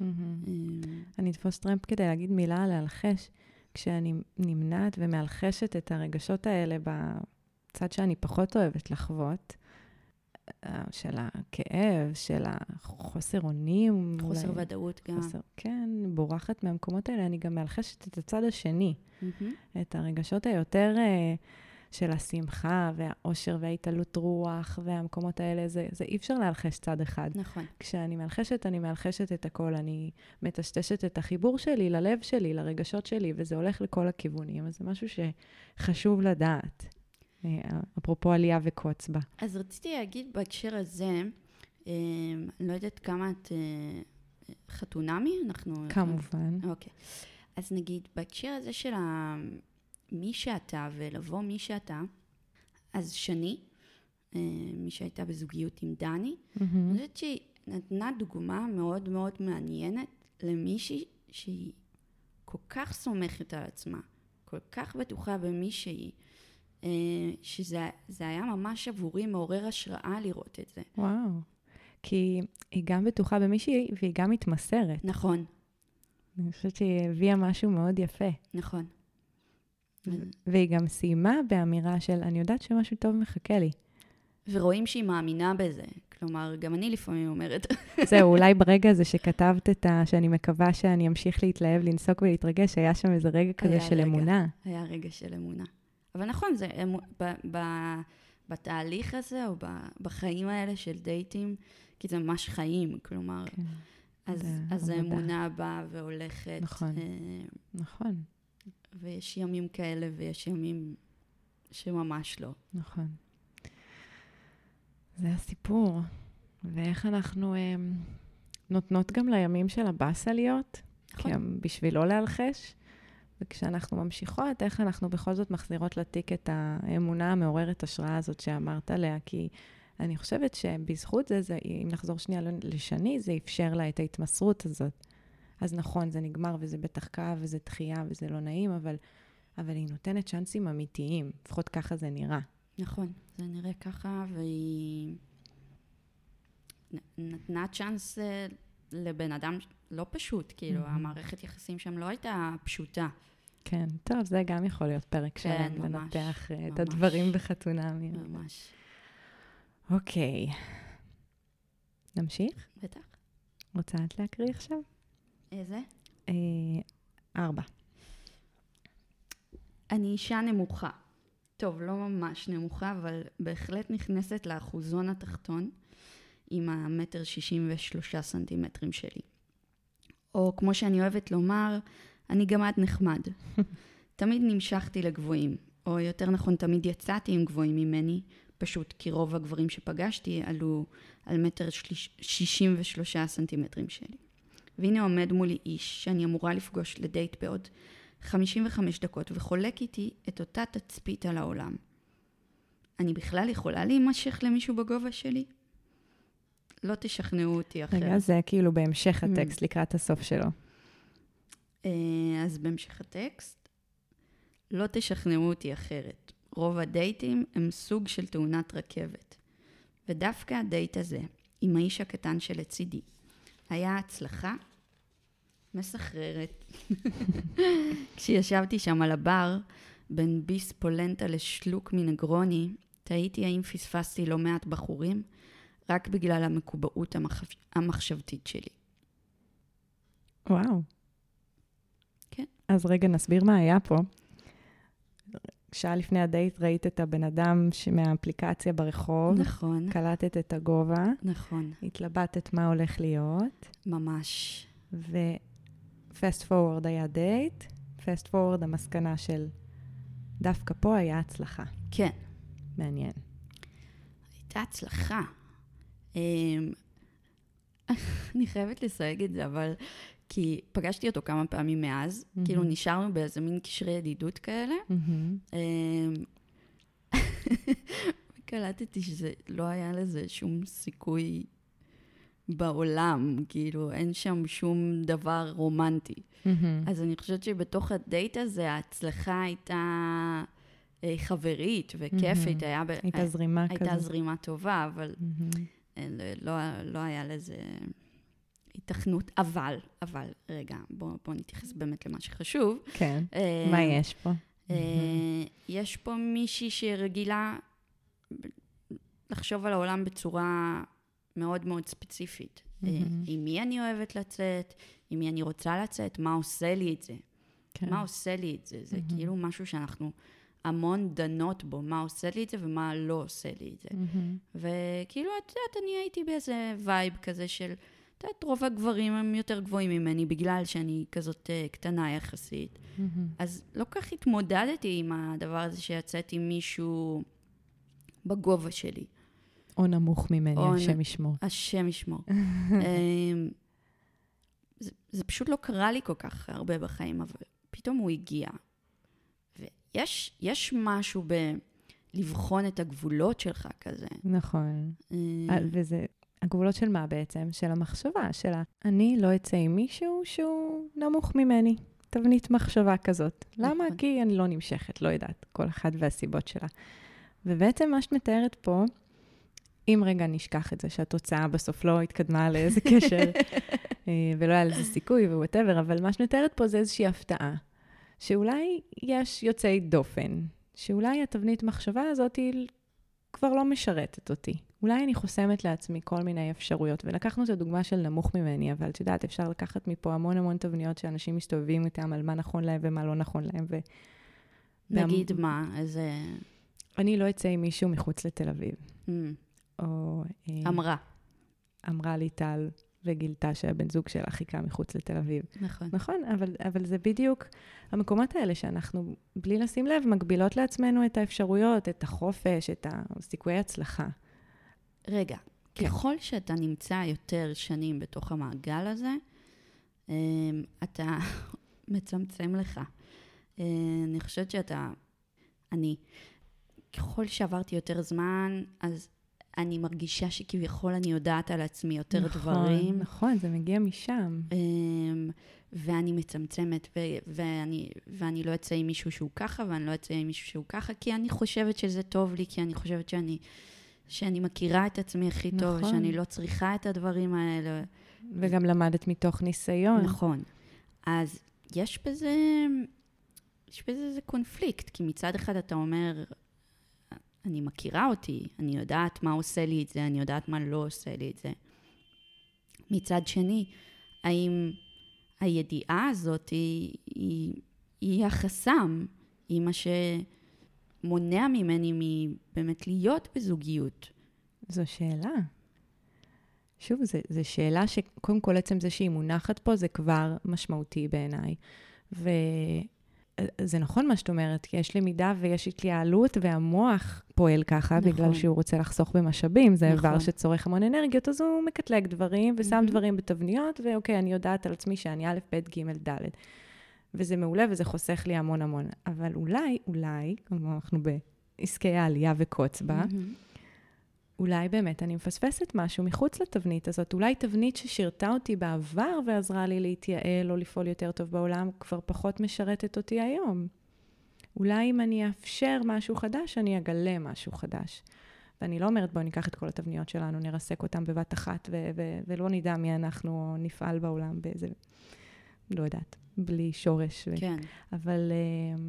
מהמם. אה, אני אתפוס טרמפ כדי להגיד מילה על להלחש. כשאני נמנעת ומהלחשת את הרגשות האלה בצד שאני פחות אוהבת לחוות, אה, של הכאב, של החוסר אונים. חוסר אולי- ודאות גם. חוסר, כן, בורחת מהמקומות האלה, אני גם מהלחשת את הצד השני, מהמם. את הרגשות היותר אה, של השמחה והאושר וההתעלות רוח והמקומות האלה, זה, זה אי אפשר להלחש צד אחד. נכון. כשאני מהלחשת, אני מהלחשת את הכל, אני מטשטשת את החיבור שלי ללב שלי, לרגשות שלי, וזה הולך לכל הכיוונים, אז זה משהו שחשוב לדעת. אה, אפרופו עלייה וקוץ בה. אז רציתי להגיד בהקשר הזה, אה, אני לא יודעת כמה את אה, חתונמי, אנחנו... כמובן. אוקיי. אז נגיד, בהקשר הזה של ה... מי שאתה ולבוא מי שאתה, אז שני, מי שהייתה בזוגיות עם דני, מהמם. אני חושבת שהיא נתנה דוגמה מאוד מאוד מעניינת למישהי שהיא כל כך סומכת על עצמה, כל כך בטוחה במי שהיא, שזה זה היה ממש עבורי מעורר השראה לראות את זה. וואו. כי היא גם בטוחה במישהי, והיא גם מתמסרת. נכון, אני חושבת שהיא הביאה משהו מאוד יפה. נכון. והיא גם סיימה באמירה של, אני יודעת שמשהו טוב מחכה לי. ורואים שהיא מאמינה בזה. כלומר, גם אני לפעמים אומרת. זהו, אולי ברגע הזה שכתבת את ה... שאני מקווה שאני אמשיך להתלהב, לנסוק ולהתרגש, היה שם איזה רגע כזה של רגע. אמונה. היה רגע של אמונה. אבל נכון, זה אמו, ב, ב, בתהליך הזה, או ב, בחיים האלה של דייטים, כי זה ממש חיים, כלומר, כן, אז, זה אז. האמונה באה והולכת. נכון. אה, נכון, ויש ימים כאלה ויש ימים שממש לא. נכון. זה הסיפור. ואיך אנחנו אה, נותנות גם לימים של הבאסה להיות, נכון. גם בשביל לא להלחש. וכשאנחנו ממשיכות, איך אנחנו בכל זאת מחזירות לתיק את האמונה המעוררת השראה הזאת שאמרת עליה, כי אני חושבת שבזכות זה, זה, אם נחזור שנייה לשני, זה אפשר לה את ההתמסרות הזאת. אז נכון, זה נגמר וזה בטח כאב וזה דחייה וזה לא נעים, אבל, אבל היא נותנת צ'אנסים אמיתיים, לפחות ככה זה נראה. נכון, זה נראה ככה, והיא נתנה צ'אנס אה, לבן אדם לא פשוט, כאילו, Mhm. המערכת יחסים שם לא הייתה פשוטה. כן, טוב, זה גם יכול להיות פרק כן, שלם, ממש, לנתח אה, את ממש. הדברים בחתונה. ממש. אוקיי. נמשיך? בטח. רוצה את להקריא עכשיו? איזה? אה, ארבע. אני אישה נמוכה. טוב, לא ממש נמוכה, אבל בהחלט נכנסת לאחוזון התחתון עם המטר שישים ושלושה סנטימטרים שלי. או כמו שאני אוהבת לומר, אני גם עד נחמד. תמיד נמשכתי לגבוהים, או יותר נכון, תמיד יצאתי עם גבוהים ממני, פשוט כי רוב הגברים שפגשתי עלו על מטר שליש- שישים ושלושה סנטימטרים שלי. והנה עומד מולי איש שאני אמורה לפגוש לדייט בעוד 55 דקות וחולק איתי את אותה תצפית על העולם. אני בכלל יכולה להימשך למישהו בגובה שלי? לא תשכנעו אותי אחרת. רגע, זה כאילו בהמשך Mm. הטקסט, לקראת הסוף שלו. אה, אז בהמשך הטקסט, לא תשכנעו אותי אחרת. רוב הדייטים הם סוג של תאונת רכבת. ודווקא הדייט הזה, עם האיש הקטן שלצידי, היה הצלחה מסחררת. כשישבתי שם על הבר, בין ביס פולנטה לשלוק מנגרוני, תהיתי האם פספסתי לא מעט בחורים, רק בגלל המקובעות המחש... המחשבתית שלי. וואו. אז רגע, נסביר מה היה פה. שעה לפני הדייט ראית את הבן אדם מהאפליקציה ברחוב, נכון, קלטת את הגובה, נכון, התלבטת מה הולך להיות, ממש. ו-fast forward היה דייט, fast forward המסקנה של דווקא פה היה הצלחה. כן, מעניין. הייתה הצלחה. אמ, אני חייבת לסייג את זה, אבל כי פגשתי אותו כמה פעמים מאז, מהמם. כאילו נשארנו באיזה מין קשרי ידידות כאלה. מהמם. אמ, וקלטתי שזה לא היה לזה שום סיכוי בעולם, כאילו אין שם שום דבר רומנטי. מהמם. אז אני חושבת שבתוך הדייט הזה ההצלחה הייתה אה, חברית וכיפית, מהמם. היה, הייתה זרימה כזאת. הייתה זרימה טובה, אבל. אה, לא, לא, לא היה לזה היתכנות. אבל, אבל, רגע, בואו בוא נתייחס באמת למה שחשוב. כן. אה, מה יש פה? אה, יש פה מישהי שרגילה לחשוב על העולם בצורה מאוד מאוד ספציפית. אה. עם מי אני אוהבת לצאת, עם מי אני רוצה לצאת, מה עושה לי את זה. כן. מה עושה לי את זה? זה מהמם. כאילו משהו שאנחנו המון דנות בו, מה עושה לי את זה ומה לא עושה לי את זה. מהמם. וכאילו, את יודעת, אני הייתי באיזה וייב כזה של, את יודעת, רוב הגברים הם יותר גבוהים ממני בגלל שאני כזאת אה, קטנה יחסית. מהמם. אז לא כך התמודדתי עם הדבר הזה שיצאתי מישהו בגובה שלי. או נמוך ממני, או השם ישמור. השם ישמור. אמ, זה, זה פשוט לא קרה לי כל כך הרבה בחיים, אבל פתאום הוא הגיע. ויש יש משהו בלבחון את הגבולות שלך כזה. נכון. אמ, אה, וזה, הגבולות של מה בעצם? של המחשבה, של ה... אני לא אצא עם מישהו שהוא נמוך ממני. תבנית מחשבה כזאת. למה? נכון. כי אני לא נמשכת, לא יודעת. כל אחד והסיבות שלה. ובעצם מה שאת מתארת פה, אם רגע נשכח את זה, שהתוצאה בסוף לא התקדמה לאיזה קשר, אה, ולא היה לזה סיכוי ו whatever, אבל מה שנתארת פה זה איזושהי הפתעה, שאולי יש יוצאי דופן, שאולי התבנית מחשבה הזאת היא כבר לא משרתת אותי. אולי אני חוסמת לעצמי כל מיני אפשרויות, ולקחנו את הדוגמה של נמוך ממני, אבל את יודעת, אפשר לקחת מפה המון המון תבניות שאנשים מסתובבים איתם על מה נכון להם ומה לא נכון להם. ו... נגיד מה, איזה... אני לא אצא עם מישהו מחוץ לתל אביב. Mm, או... אה, אמרה. אמרה לי טל וגילתה שהבן זוג שלה חיכה מחוץ לתל אביב. נכון. נכון, אבל, אבל זה בדיוק המקומות האלה שאנחנו, בלי לשים לב, מגבילות לעצמנו את האפשרויות, את החופש, את הסיכויי הצלחה. רגע, כן. ככל שאתה נמצא יותר שנים בתוך המעגל הזה, אמ, אתה מצמצם לך. אה, אני חושבת שאתה, אני, ככל שעברתי יותר זמן, אז אני מרגישה שכביכול אני יודעת על עצמי יותר נכון, דברים. נכון, זה מגיע משם. אמ, ואני מצמצמת, ו- ואני, ואני לא אצא עם מישהו שהוא ככה, ואני לא אצא עם מישהו שהוא ככה, כי אני חושבת שזה טוב לי, כי אני חושבת שאני, שאני מכירה את עצמי הכי טוב, נכון. שאני לא צריכה את הדברים האלה. וגם למדת מתוך ניסיון. נכון. אז יש בזה, יש בזה איזה קונפליקט, כי מצד אחד אתה אומר, אני מכירה אותי, אני יודעת מה עושה לי את זה, אני יודעת מה לא עושה לי את זה. מצד שני, האם הידיעה הזאת היא, היא, היא החסם, היא מה שמונע ממני מבאמת להיות בזוגיות? זו שאלה. שוב, זו שאלה שקודם כל עצם זה שהיא מונחת פה זה כבר משמעותי בעיניי. וזה נכון מה שאת אומרת, כי יש למידה ויש התייעלות, והמוח פועל ככה נכון. בגלל שהוא רוצה לחסוך במשאבים. זה נכון. איבר שצורך המון אנרגיות, אז הוא מקטלג דברים ושם מהמם. דברים בתבניות, ואוקיי, אני יודעת על עצמי שאני א', ב', ג', ד'. וזה מעולה וזה חוסך לי המון המון. אבל אולי, אולי, כמו אנחנו בעסקי העלייה וקוץ בה, מהמם. אולי באמת אני מפספסת משהו מחוץ לתבנית הזאת. אולי תבנית ששירתה אותי בעבר ועזרה לי להתייעל או לפעול יותר טוב בעולם, כבר פחות משרתת אותי היום. אולי אם אני אאפשר משהו חדש, אני אגלה משהו חדש. ואני לא אומרת, בואי ניקח את כל התבניות שלנו, נרסק אותן בבת אחת, ו- ו- ולא נדע מי אנחנו, נפעל בעולם באיזה, לא יודעת, בלי שורש. ו- כן. אבל, אה,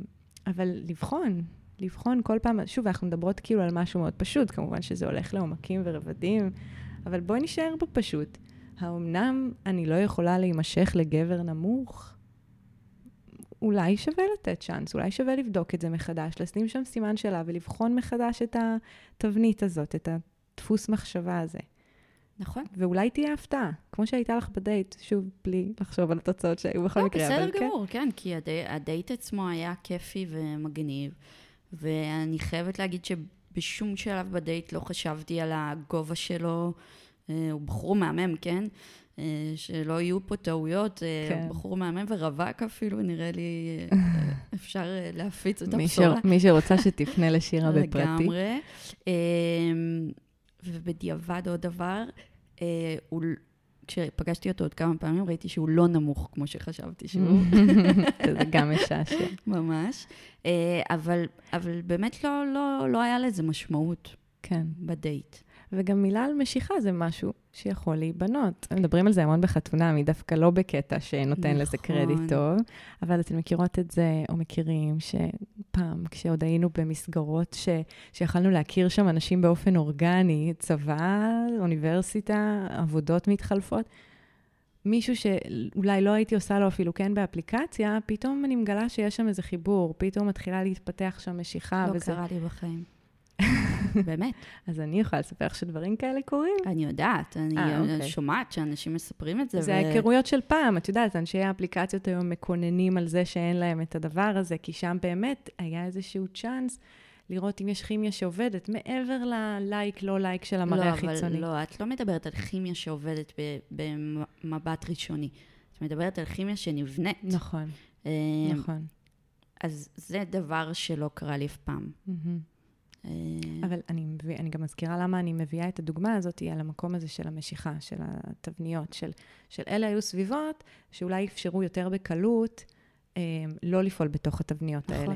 אבל לבחון, לבחון כל פעם, שוב, אנחנו מדברות כאילו על משהו מאוד פשוט, כמובן שזה הולך לעומקים ורבדים, אבל בואי נשאר בפשוט. האמנם אני לא יכולה להימשך לגבר נמוך? אולי שווה לתת צ'אנס, אולי שווה לבדוק את זה מחדש, לשים שם סימן שאלה ולבחון מחדש את התבנית הזאת, את הדפוס מחשבה הזה. נכון. ואולי תהיה הפתעה, כמו שהייתה לך בדייט, שוב, בלי לחשוב על התוצאות שהיו בכל לא, מקרה. בסדר אבל כן. גמור, כן, כי הדי, הדייט עצמו היה כיפי ומגניב, ואני חייבת להגיד שבשום שלב בדייט לא חשבתי על הגובה שלו. אה, הוא בחור מהמם, כן? אה, שלא יהיו פה טעויות. אה, כן. הוא בחור מהמם ורווק אפילו, נראה לי אפשר להפיץ את הבשורה. מי שרוצה שתפנה לשירה בפרטי. לגמרי. ובדיעבד עוד דבר, הוא, כשפגשתי אותו עוד כמה פעמים, ראיתי שהוא לא נמוך כמו שחשבתי שהוא, זה גם משעשע. ממש. אה, אבל, אבל באמת לא, לא, לא היה לזה משמעות כן. בדייט. וגם מילה על משיכה זה משהו שיכול להיבנות. מדברים על זה המון בחתונה, מי דווקא לא בקטע שנותן לזה נכון. קרדיט טוב, אבל אתן מכירות את זה, או מכירים, שפעם, כשעוד היינו במסגרות ש... שיכלנו להכיר שם אנשים באופן אורגני, צבא, אוניברסיטה, עבודות מתחלפות, מישהו שאולי לא הייתי עושה לו אפילו כן באפליקציה, פתאום אני מגלה שיש שם איזה חיבור, פתאום מתחילה להתפתח שם משיכה. לא וזה... קרה לי בחיים. באמת, אז אני יכולה לספר לך שדברים כאלה קורים. אני יודעת, אני אה, אוקיי. שומעת שאנשים מספרים את זה. זה ו- ההיכרויות של פעם, את יודעת, אנשי האפליקציות היום מקוננים על זה שאין להם את הדבר הזה, כי שם באמת היה איזשהו צ'אנס לראות אם יש כימיה שעובדת, מעבר ללייק, לא לייק של המראה החיצוני. לא, אבל לא, את לא מדברת על כימיה שעובדת במבט ראשוני. את מדברת על כימיה שנבנית. נכון, אה, נכון. אז זה דבר שלא קרה לי אף פעם. מהמם. אה, אבל אני, מביא, אני גם מזכירה למה אני מביאה את הדוגמה הזאת על המקום הזה של המשיכה, של התבניות, של, של אלה היו סביבות שאולי אפשרו יותר בקלות אה, לא לפעול בתוך התבניות נכון. האלה.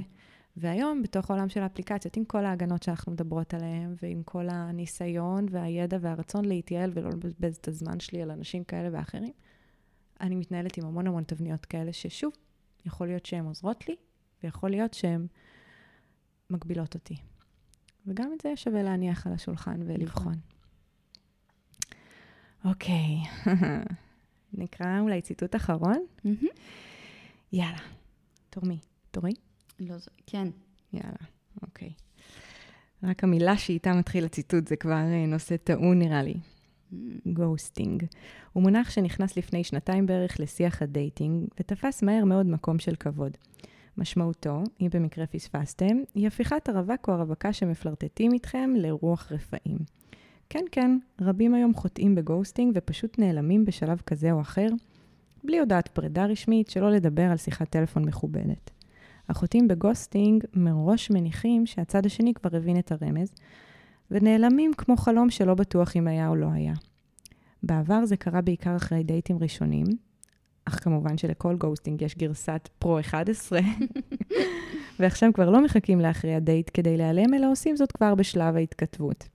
והיום, בתוך העולם של האפליקציות, עם כל ההגנות שאנחנו מדברות עליהן, ועם כל הניסיון והידע והרצון להתייעל ולא לבזבז את הזמן שלי על אנשים כאלה ואחרים, אני מתנהלת עם המון המון תבניות כאלה, ששוב, יכול להיות שהן עוזרות לי, ויכול להיות שהן מגבילות אותי. וגם את זה שווה להניח על השולחן ולבחון. אוקיי, נקרא אולי ציטוט אחרון? יאללה. תור מי? תורי? לא, ז- כן. יאללה, אוקיי. רק המילה שאיתה מתחיל הציטוט זה כבר אה, נושא טעון נראה לי. גוסטינג. הוא מונח שנכנס לפני שנתיים בערך לשיח הדייטינג, ותפס מהר מאוד מקום של כבוד. משמעותו, אם במקרה פספסתם, היא הפיכת הרווק או הרווקה שמפלרטטים איתכם לרוח רפאים. כן, כן, רבים היום חוטאים בגוסטינג ופשוט נעלמים בשלב כזה או אחר, בלי הודעת פרידה רשמית, שלא לדבר על שיחת טלפון מכובדת. החוטאים בגוסטינג מראש מניחים שהצד השני כבר הבין את הרמז, ונעלמים כמו חלום שלא בטוח אם היה או לא היה. בעבר זה קרה בעיקר אחרי דייטים ראשונים, אך כמובן שלכל גוסטינג יש גרסת פרו 11, ועכשיו כבר לא מחכים לאחרי הדייט כדי להיעלם, אלא עושים זאת כבר בשלב ההתכתבות.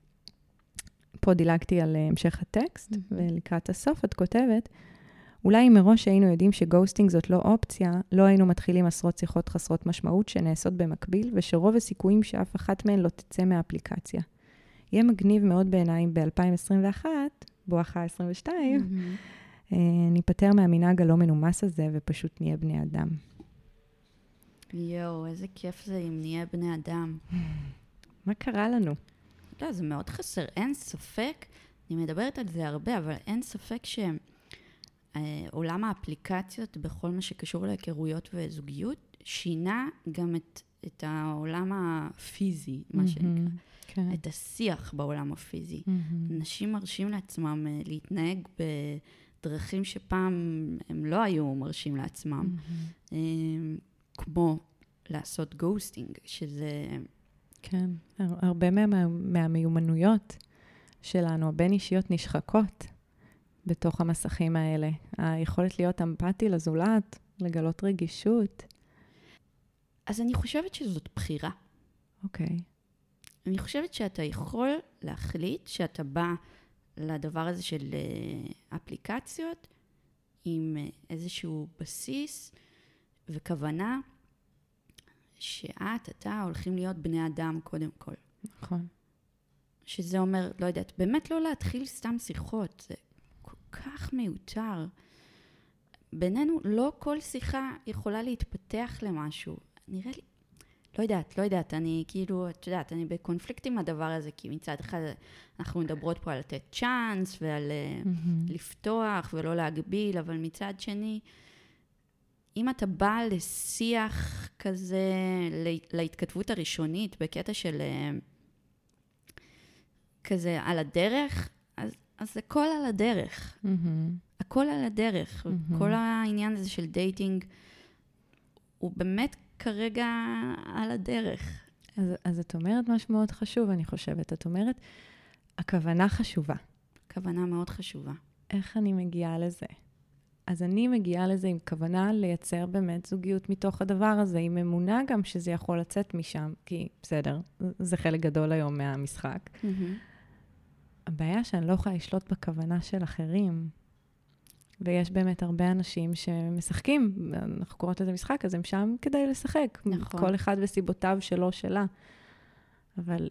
פה דילגתי על אה, המשך הטקסט, ולקראת הסוף את כותבת, אולי אם מראש היינו יודעים שגוסטינג זאת לא אופציה, לא היינו מתחילים עשרות שיחות חסרות משמעות שנעשות במקביל, ושרוב הסיכויים שאף אחת מהן לא תצא מהאפליקציה. יהיה מגניב מאוד בעיניי אם ב-2021, בואכה 22, אה, ניפטר מהמנהג הלא מנומס הזה ופשוט נהיה בני אדם. יואו, איזה כיף זה אם נהיה בני אדם. מה קרה לנו? לא, זה מאוד חסר. אין ספק, אני מדברת על זה הרבה, אבל אין ספק שעולם האפליקציות בכל מה שקשור להיכרויות וזוגיות, שינה גם את, את העולם הפיזי, מה שנקרא. כן. את השיח בעולם הפיזי. מהמם. אנשים מרשים לעצמם אה, להתנהג בדרכים שפעם הם לא היו מרשים לעצמם, מהמם. אה, כמו לעשות גוסטינג, שזה... כן. הר- הרבה מה, מהמיומנויות שלנו, הבין-אישיות, נשחקות בתוך המסכים האלה. היכולת להיות אמפתי לזולת, לגלות רגישות. אז אני חושבת שזאת בחירה. אוקיי. אני חושבת שאתה יכול להחליט שאתה בא לדבר הזה של אה, אפליקציות עם אה, איזשהו בסיס וכוונה שאת, אתה, הולכים להיות בני אדם קודם כל. נכון. שזה אומר, לא יודעת, באמת לא להתחיל סתם שיחות, זה כל כך מיותר. בינינו, לא כל שיחה יכולה להתפתח למשהו. נראה לי, לא יודעת, לא יודעת, אני כאילו, את יודעת, אני בקונפליקט עם הדבר הזה, כי מצד אחד אנחנו מדברות פה על לתת צ'אנס ועל מהמם. לפתוח ולא להגביל, אבל מצד שני, אם אתה בא לשיח כזה, לה- להתכתבות הראשונית, בקטע של אה, כזה על הדרך, אז, אז זה הכל על הדרך. מהמם. הכל על הדרך. מהמם. כל העניין הזה של דייטינג, הוא באמת כרגע על הדרך. אז, אז את אומרת משהו מאוד חשוב, אני חושבת. את אומרת, הכוונה חשובה. כוונה מאוד חשובה. איך אני מגיעה לזה? אז אני מגיעה לזה עם כוונה לייצר באמת זוגיות מתוך הדבר הזה, עם אמונה גם שזה יכול לצאת משם, כי בסדר, זה חלק גדול היום מהמשחק. הבעיה שאני לא יכולה לשלוט בכוונה של אחרים. ויש באמת הרבה אנשים שמשחקים, אנחנו קוראות לזה משחק, אז הם שם כדי לשחק. נכון. כל אחד וסיבותיו שלו, שלה. אבל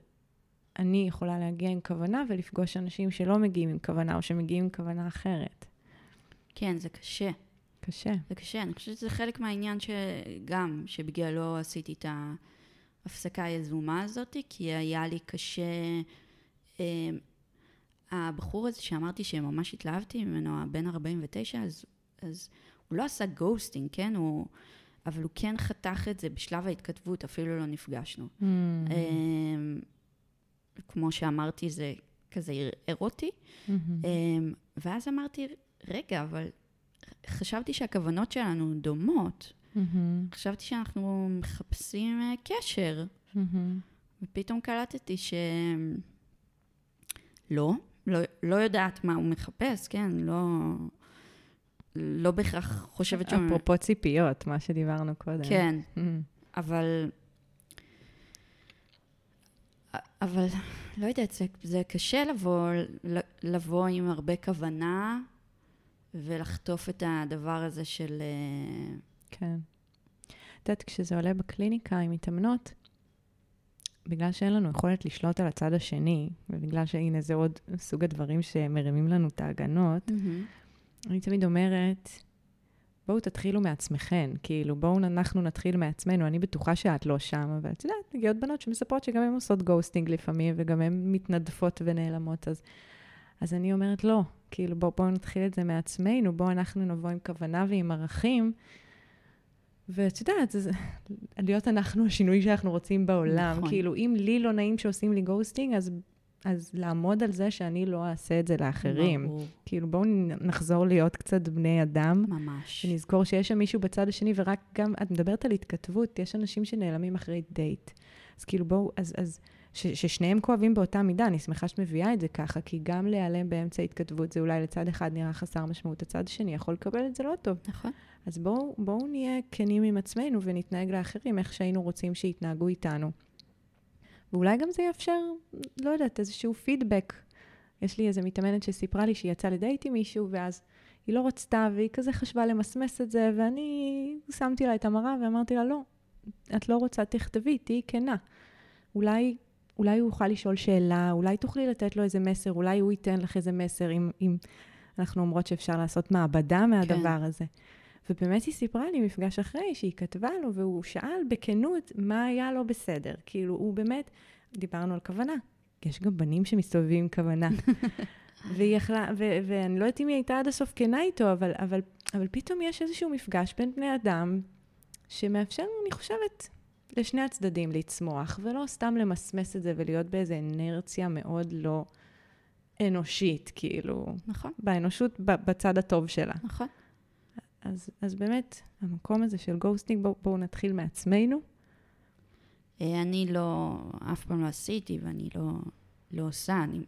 אני יכולה להגיע עם כוונה ולפגוש אנשים שלא מגיעים עם כוונה, או שמגיעים עם כוונה אחרת. כן, זה קשה. קשה. זה קשה. אני חושבת שזה חלק מהעניין שגם, שבגללו עשיתי את ההפסקה היזומה הזאת, כי היה לי קשה... הבחור הזה שאמרתי שממש התלהבתי ממנו, הבן 49, אז, אז הוא לא עשה גוסטינג, כן? הוא, אבל הוא כן חתך את זה בשלב ההתכתבות, אפילו לא נפגשנו. Mm. אה, כמו שאמרתי, זה כזה אירוטי. מהמם. אמ, ואז אמרתי, רגע, אבל חשבתי שהכוונות שלנו דומות. מהמם. חשבתי שאנחנו מחפשים אה, קשר, מהמם. ופתאום קלטתי ש... לא, לא, יודעת מה הוא מחפש, כן? לא, לא בהכרח חושבת שהוא... אפרופו ציפיות, מה שדיברנו קודם. כן, מהמם. אבל... אבל, לא יודעת, זה, זה קשה לבוא, לבוא עם הרבה כוונה ולחטוף את הדבר הזה של... אה, כן. את יודעת, כשזה עולה בקליניקה עם מתאמנות, בגלל שאין לנו יכולת לשלוט על הצד השני, ובגלל שהנה זה עוד סוג הדברים שמרימים לנו את ההגנות, mm-hmm. אני תמיד אומרת, בואו תתחילו מעצמכן, כאילו, בואו אנחנו נתחיל מעצמנו. אני בטוחה שאת לא שם, אבל את יודעת, מגיעות בנות שמספרות שגם הן עושות ghosting לפעמים, וגם הן מתנדפות ונעלמות, אז, אז אני אומרת, לא, כאילו, בואו בוא נתחיל את זה מעצמנו, בואו אנחנו נבוא עם כוונה ועם ערכים. ואת יודעת, זה, להיות אנחנו השינוי שאנחנו רוצים בעולם. נכון. כאילו, אם לי לא נעים שעושים לי ghosting, אז, אז לעמוד על זה שאני לא אעשה את זה לאחרים. ברור. כאילו, בואו נחזור להיות קצת בני אדם. ממש. שנזכור שיש שם מישהו בצד השני, ורק גם, את מדברת על התכתבות, יש אנשים שנעלמים אחרי דייט. אז כאילו, בואו, אז, אז ש, ששניהם כואבים באותה מידה, אני שמחה שאת מביאה את זה ככה, כי גם להיעלם באמצע התכתבות, זה אולי לצד אחד נראה חסר משמעות, הצד השני יכול לקבל את זה לא טוב. נכון. אז בואו בוא נהיה כנים עם עצמנו ונתנהג לאחרים איך שהיינו רוצים שיתנהגו איתנו. ואולי גם זה יאפשר, לא יודעת, איזשהו פידבק. יש לי איזו מתאמנת שסיפרה לי שהיא יצאה לדייט עם מישהו, ואז היא לא רצתה, והיא כזה חשבה למסמס את זה, ואני שמתי לה את המראה ואמרתי לה, לא, את לא רוצה, תכתבי, תהיי כנה. אולי, אולי הוא יוכל לשאול שאלה, אולי תוכלי לתת לו איזה מסר, אולי הוא ייתן לך איזה מסר, אם, אם אנחנו אומרות שאפשר לעשות מעבדה מהדבר כן. הזה. ובאמת היא סיפרה לי מפגש אחרי שהיא כתבה לו, והוא שאל בכנות מה היה לו בסדר. כאילו, הוא באמת, דיברנו על כוונה. יש גם בנים שמסתובבים עם כוונה. והיא יכלה, ו- ואני לא יודעת אם היא הייתה עד הסוף כנה איתו, אבל, אבל, אבל פתאום יש איזשהו מפגש בין בני אדם, שמאפשר, אני חושבת, לשני הצדדים לצמוח, ולא סתם למסמס את זה ולהיות באיזו אנרציה מאוד לא אנושית, כאילו. נכון. באנושות, בצד הטוב שלה. נכון. אז, אז באמת, המקום הזה של גוסטינג, בואו בוא נתחיל מעצמנו. אה, אני לא, אף פעם לא עשיתי ואני לא, לא עושה, אני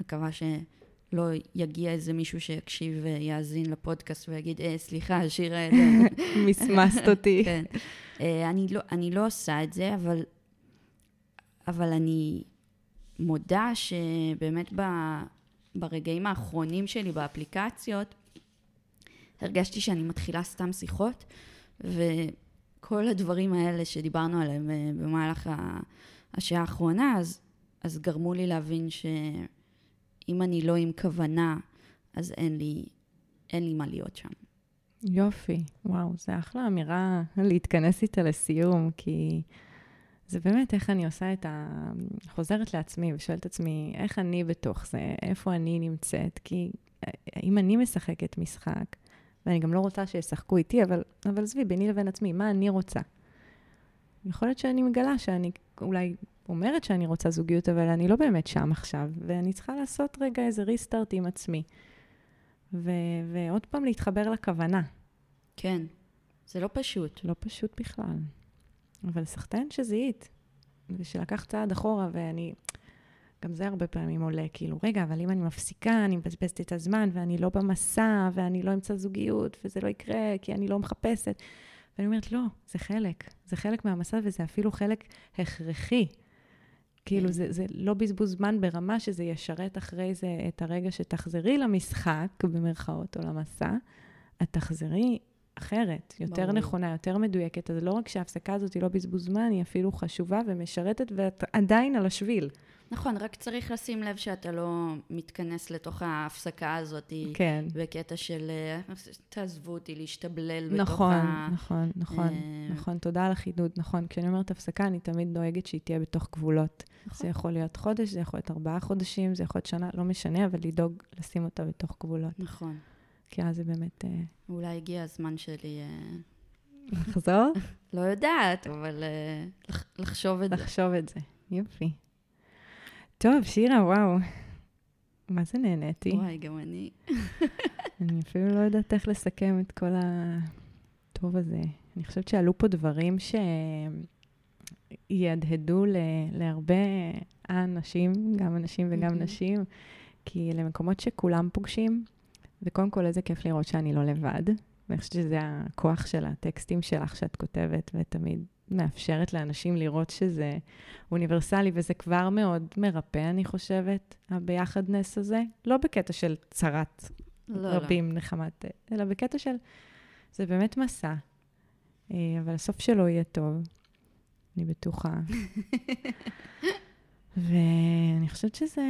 מקווה שלא יגיע איזה מישהו שיקשיב ויאזין לפודקאסט ויגיד, אה, סליחה, שירה, מסמסת אותי. כן. אה, אני לא, אני לא עושה את זה, אבל, אבל אני מודה שבאמת ב, ברגעים האחרונים שלי באפליקציות, הרגשתי שאני מתחילה סתם שיחות, וכל הדברים האלה שדיברנו עליהם אה, במהלך השעה האחרונה, אז, אז גרמו לי להבין שאם אני לא עם כוונה, אז אין לי, אין לי מה להיות שם. יופי, וואו, זה אחלה אמירה להתכנס איתה לסיום, כי זה באמת איך אני עושה את ה... חוזרת לעצמי ושואלת את עצמי, איך אני בתוך זה, איפה אני נמצאת, כי אה, אם אני משחקת משחק, ואני גם לא רוצה שישחקו איתי, אבל, אבל עזבי, ביני לבין עצמי, מה אני רוצה? יכול להיות שאני מגלה שאני אולי אומרת שאני רוצה זוגיות, אבל אני לא באמת שם עכשיו, ואני צריכה לעשות רגע איזה ריסטארט עם עצמי. ו- ועוד פעם להתחבר לכוונה. כן, זה לא פשוט. לא פשוט בכלל. אבל סחטיין שזיהית, ושלקח צעד אחורה, ואני... גם זה הרבה פעמים עולה, כאילו, רגע, אבל אם אני מפסיקה, אני מבזבזת את הזמן, ואני לא במסע, ואני לא אמצא זוגיות, וזה לא יקרה, כי אני לא מחפשת. ואני אומרת, לא, זה חלק. זה חלק מהמסע, וזה אפילו חלק הכרחי. כאילו, כן. זה, זה לא בזבוז זמן ברמה שזה ישרת אחרי זה את הרגע שתחזרי למשחק, במרכאות, או למסע, את תחזרי אחרת, יותר ברור. נכונה, יותר מדויקת. אז לא רק שההפסקה הזאת היא לא בזבוז זמן, היא אפילו חשובה ומשרתת, ואת עדיין על השביל. נכון, רק צריך לשים לב שאתה לא מתכנס לתוך ההפסקה הזאת. כן. בקטע של תעזבו אותי להשתבלל נכון, בתוך ה... נכון, נכון, אה... נכון. תודה על החידוד, נכון. כשאני אומרת הפסקה, אני תמיד דואגת שהיא תהיה בתוך גבולות. נכון. זה יכול להיות חודש, זה יכול להיות ארבעה חודשים, זה יכול להיות שנה, לא משנה, אבל לדאוג לשים אותה בתוך גבולות. נכון. כי אז זה באמת... אה, אולי הגיע הזמן שלי... אה, לחזור? לא יודעת, אבל אה, לחשוב את זה. לחשוב את זה, יופי. טוב, שירה, וואו. מה זה נהניתי? וואי, גם אני. אני אפילו לא יודעת איך לסכם את כל הטוב הזה. אני חושבת שעלו פה דברים שיהדהדו להרבה אנשים, גם אנשים וגם נשים, כי למקומות שכולם פוגשים, וקודם כל, איזה כיף לראות שאני לא לבד. ואני חושבת שזה הכוח של הטקסטים שלך שאת כותבת, ותמיד מאפשרת לאנשים לראות שזה אוניברסלי, וזה כבר מאוד מרפא, אני חושבת, הביחדנס הזה. לא בקטע של צרת לא, רבים נחמת, אלא בקטע של, זה באמת מסע, אה, אבל הסוף שלו יהיה טוב, אני בטוחה. ואני חושבת שזה,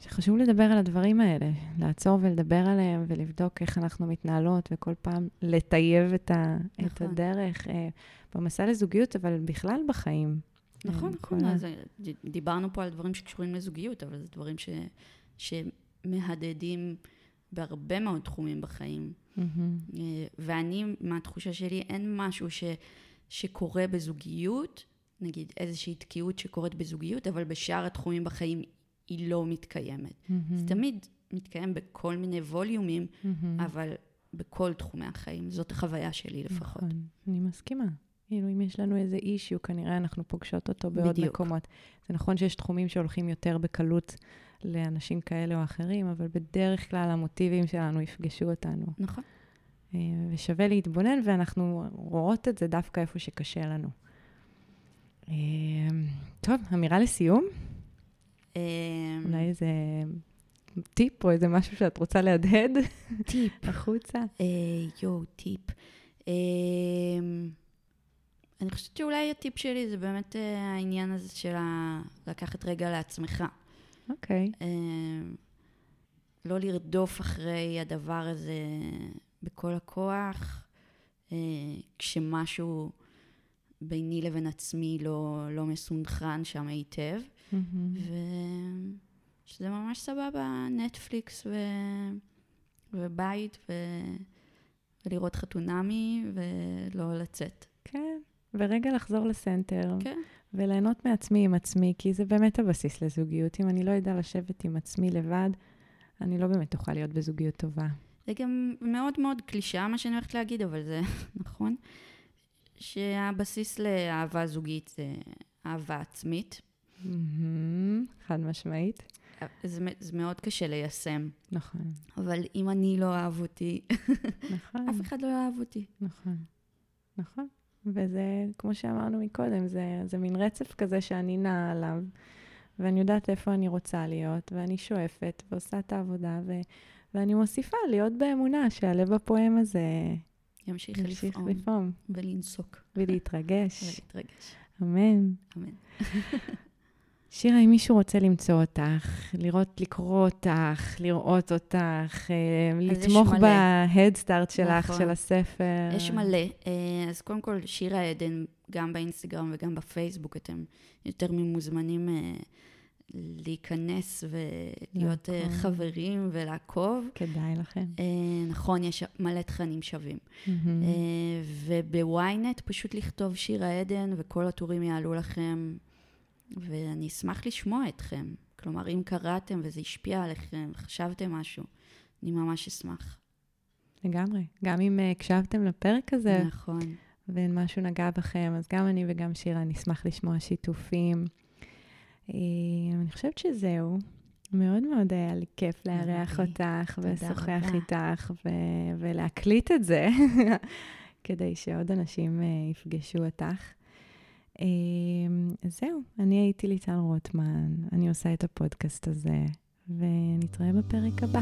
שחשוב לדבר על הדברים האלה, לעצור ולדבר עליהם ולבדוק איך אנחנו מתנהלות, וכל פעם לטייב את, ה, נכון. את הדרך אה, במסע לזוגיות, אבל בכלל בחיים. נכון, אה, נכון. ה- אז ד- דיברנו פה על דברים שקשורים לזוגיות, אבל זה דברים ש, שמהדהדים בהרבה מאוד תחומים בחיים. מהמם. אה, ואני, מהתחושה שלי, אין משהו ש, שקורה בזוגיות, נגיד איזושהי תקיעות שקורית בזוגיות, אבל בשאר התחומים בחיים היא לא מתקיימת. מהמם. זה תמיד מתקיים בכל מיני ווליומים, מהמם. אבל בכל תחומי החיים. זאת החוויה שלי לפחות. נכון, אני מסכימה. כאילו, אם יש לנו איזה אישיו, כנראה אנחנו פוגשות אותו בעוד בדיוק. מקומות. זה נכון שיש תחומים שהולכים יותר בקלות לאנשים כאלה או אחרים, אבל בדרך כלל המוטיבים שלנו יפגשו אותנו. נכון. אה, ושווה להתבונן, ואנחנו רואות את זה דווקא איפה שקשה לנו. אה, טוב, אמירה לסיום? אה, אולי איזה טיפ או איזה משהו שאת רוצה להדהד טיפ. החוצה? אה, יואו, טיפ. אה, אני חושבת שאולי הטיפ שלי זה באמת אה, העניין הזה של לקחת רגע לעצמך. אוקיי. אה, לא לרדוף אחרי הדבר הזה בכל הכוח, אה, כשמשהו ביני לבין עצמי לא, לא מסונכרן שם היטב, מהמם. ושזה ממש סבבה, נטפליקס ו... ובית ו... ולראות חתונמי ולא לצאת. כן, ורגע לחזור לסנטר. כן. וליהנות מעצמי עם עצמי, כי זה באמת הבסיס לזוגיות. אם אני לא אדע לשבת עם עצמי לבד, אני לא באמת אוכל להיות בזוגיות טובה. זה גם מאוד מאוד קלישאה מה שאני הולכת להגיד, אבל זה נכון, שהבסיס לאהבה זוגית זה אהבה עצמית. מהמם, חד משמעית. זה, זה מאוד קשה ליישם, נכון, אבל אם אני לא אהב אותי, נכון, אף אחד לא יאהב אותי. נכון, נכון. וזה, כמו שאמרנו מקודם, זה, זה מין רצף כזה שאני נעה עליו, ואני יודעת איפה אני רוצה להיות, ואני שואפת ועושה את העבודה, ו, ואני מוסיפה להיות באמונה שהלב הפועם הזה ימשיך ימשיך לפעום לפעום ולנסוק ולהתרגש. ולהתרגש. אמן. אמן. שירה, אם מישהו רוצה למצוא אותך, לראות, לקרוא אותך, לראות אותך, אה, לתמוך. בהדסטארט שלך, נכון. של הספר. יש מלא. אה, אז קודם כל, שירה עדן, גם באינסטגרם וגם בפייסבוק, אתם יותר ממוזמנים אה, להיכנס ולהיות לעקוב. חברים ולעקוב. כדאי לכם. אה, נכון, יש מלא תכנים שווים. מהמם. אה, ובוויינט פשוט לכתוב שירה עדן וכל הטורים יעלו לכם, ואני אשמח לשמוע אתכם. כלומר, אם קראתם וזה השפיע עליכם, חשבתם משהו, אני ממש אשמח. לגמרי. גם אם אה, הקשבתם לפרק הזה, נכון. ומשהו נגע בכם, אז גם אני וגם שירה נשמח לשמוע שיתופים. אה, אני חושבת שזהו. מאוד מאוד היה לי כיף לארח. אותך ולשוחח. איתך ו- ולהקליט את זה, כדי שעוד אנשים אה, יפגשו אותך. אז זהו, אני הייתי ליטל רוטמן, אני עושה את הפודקאסט הזה, ונתראה בפרק הבא.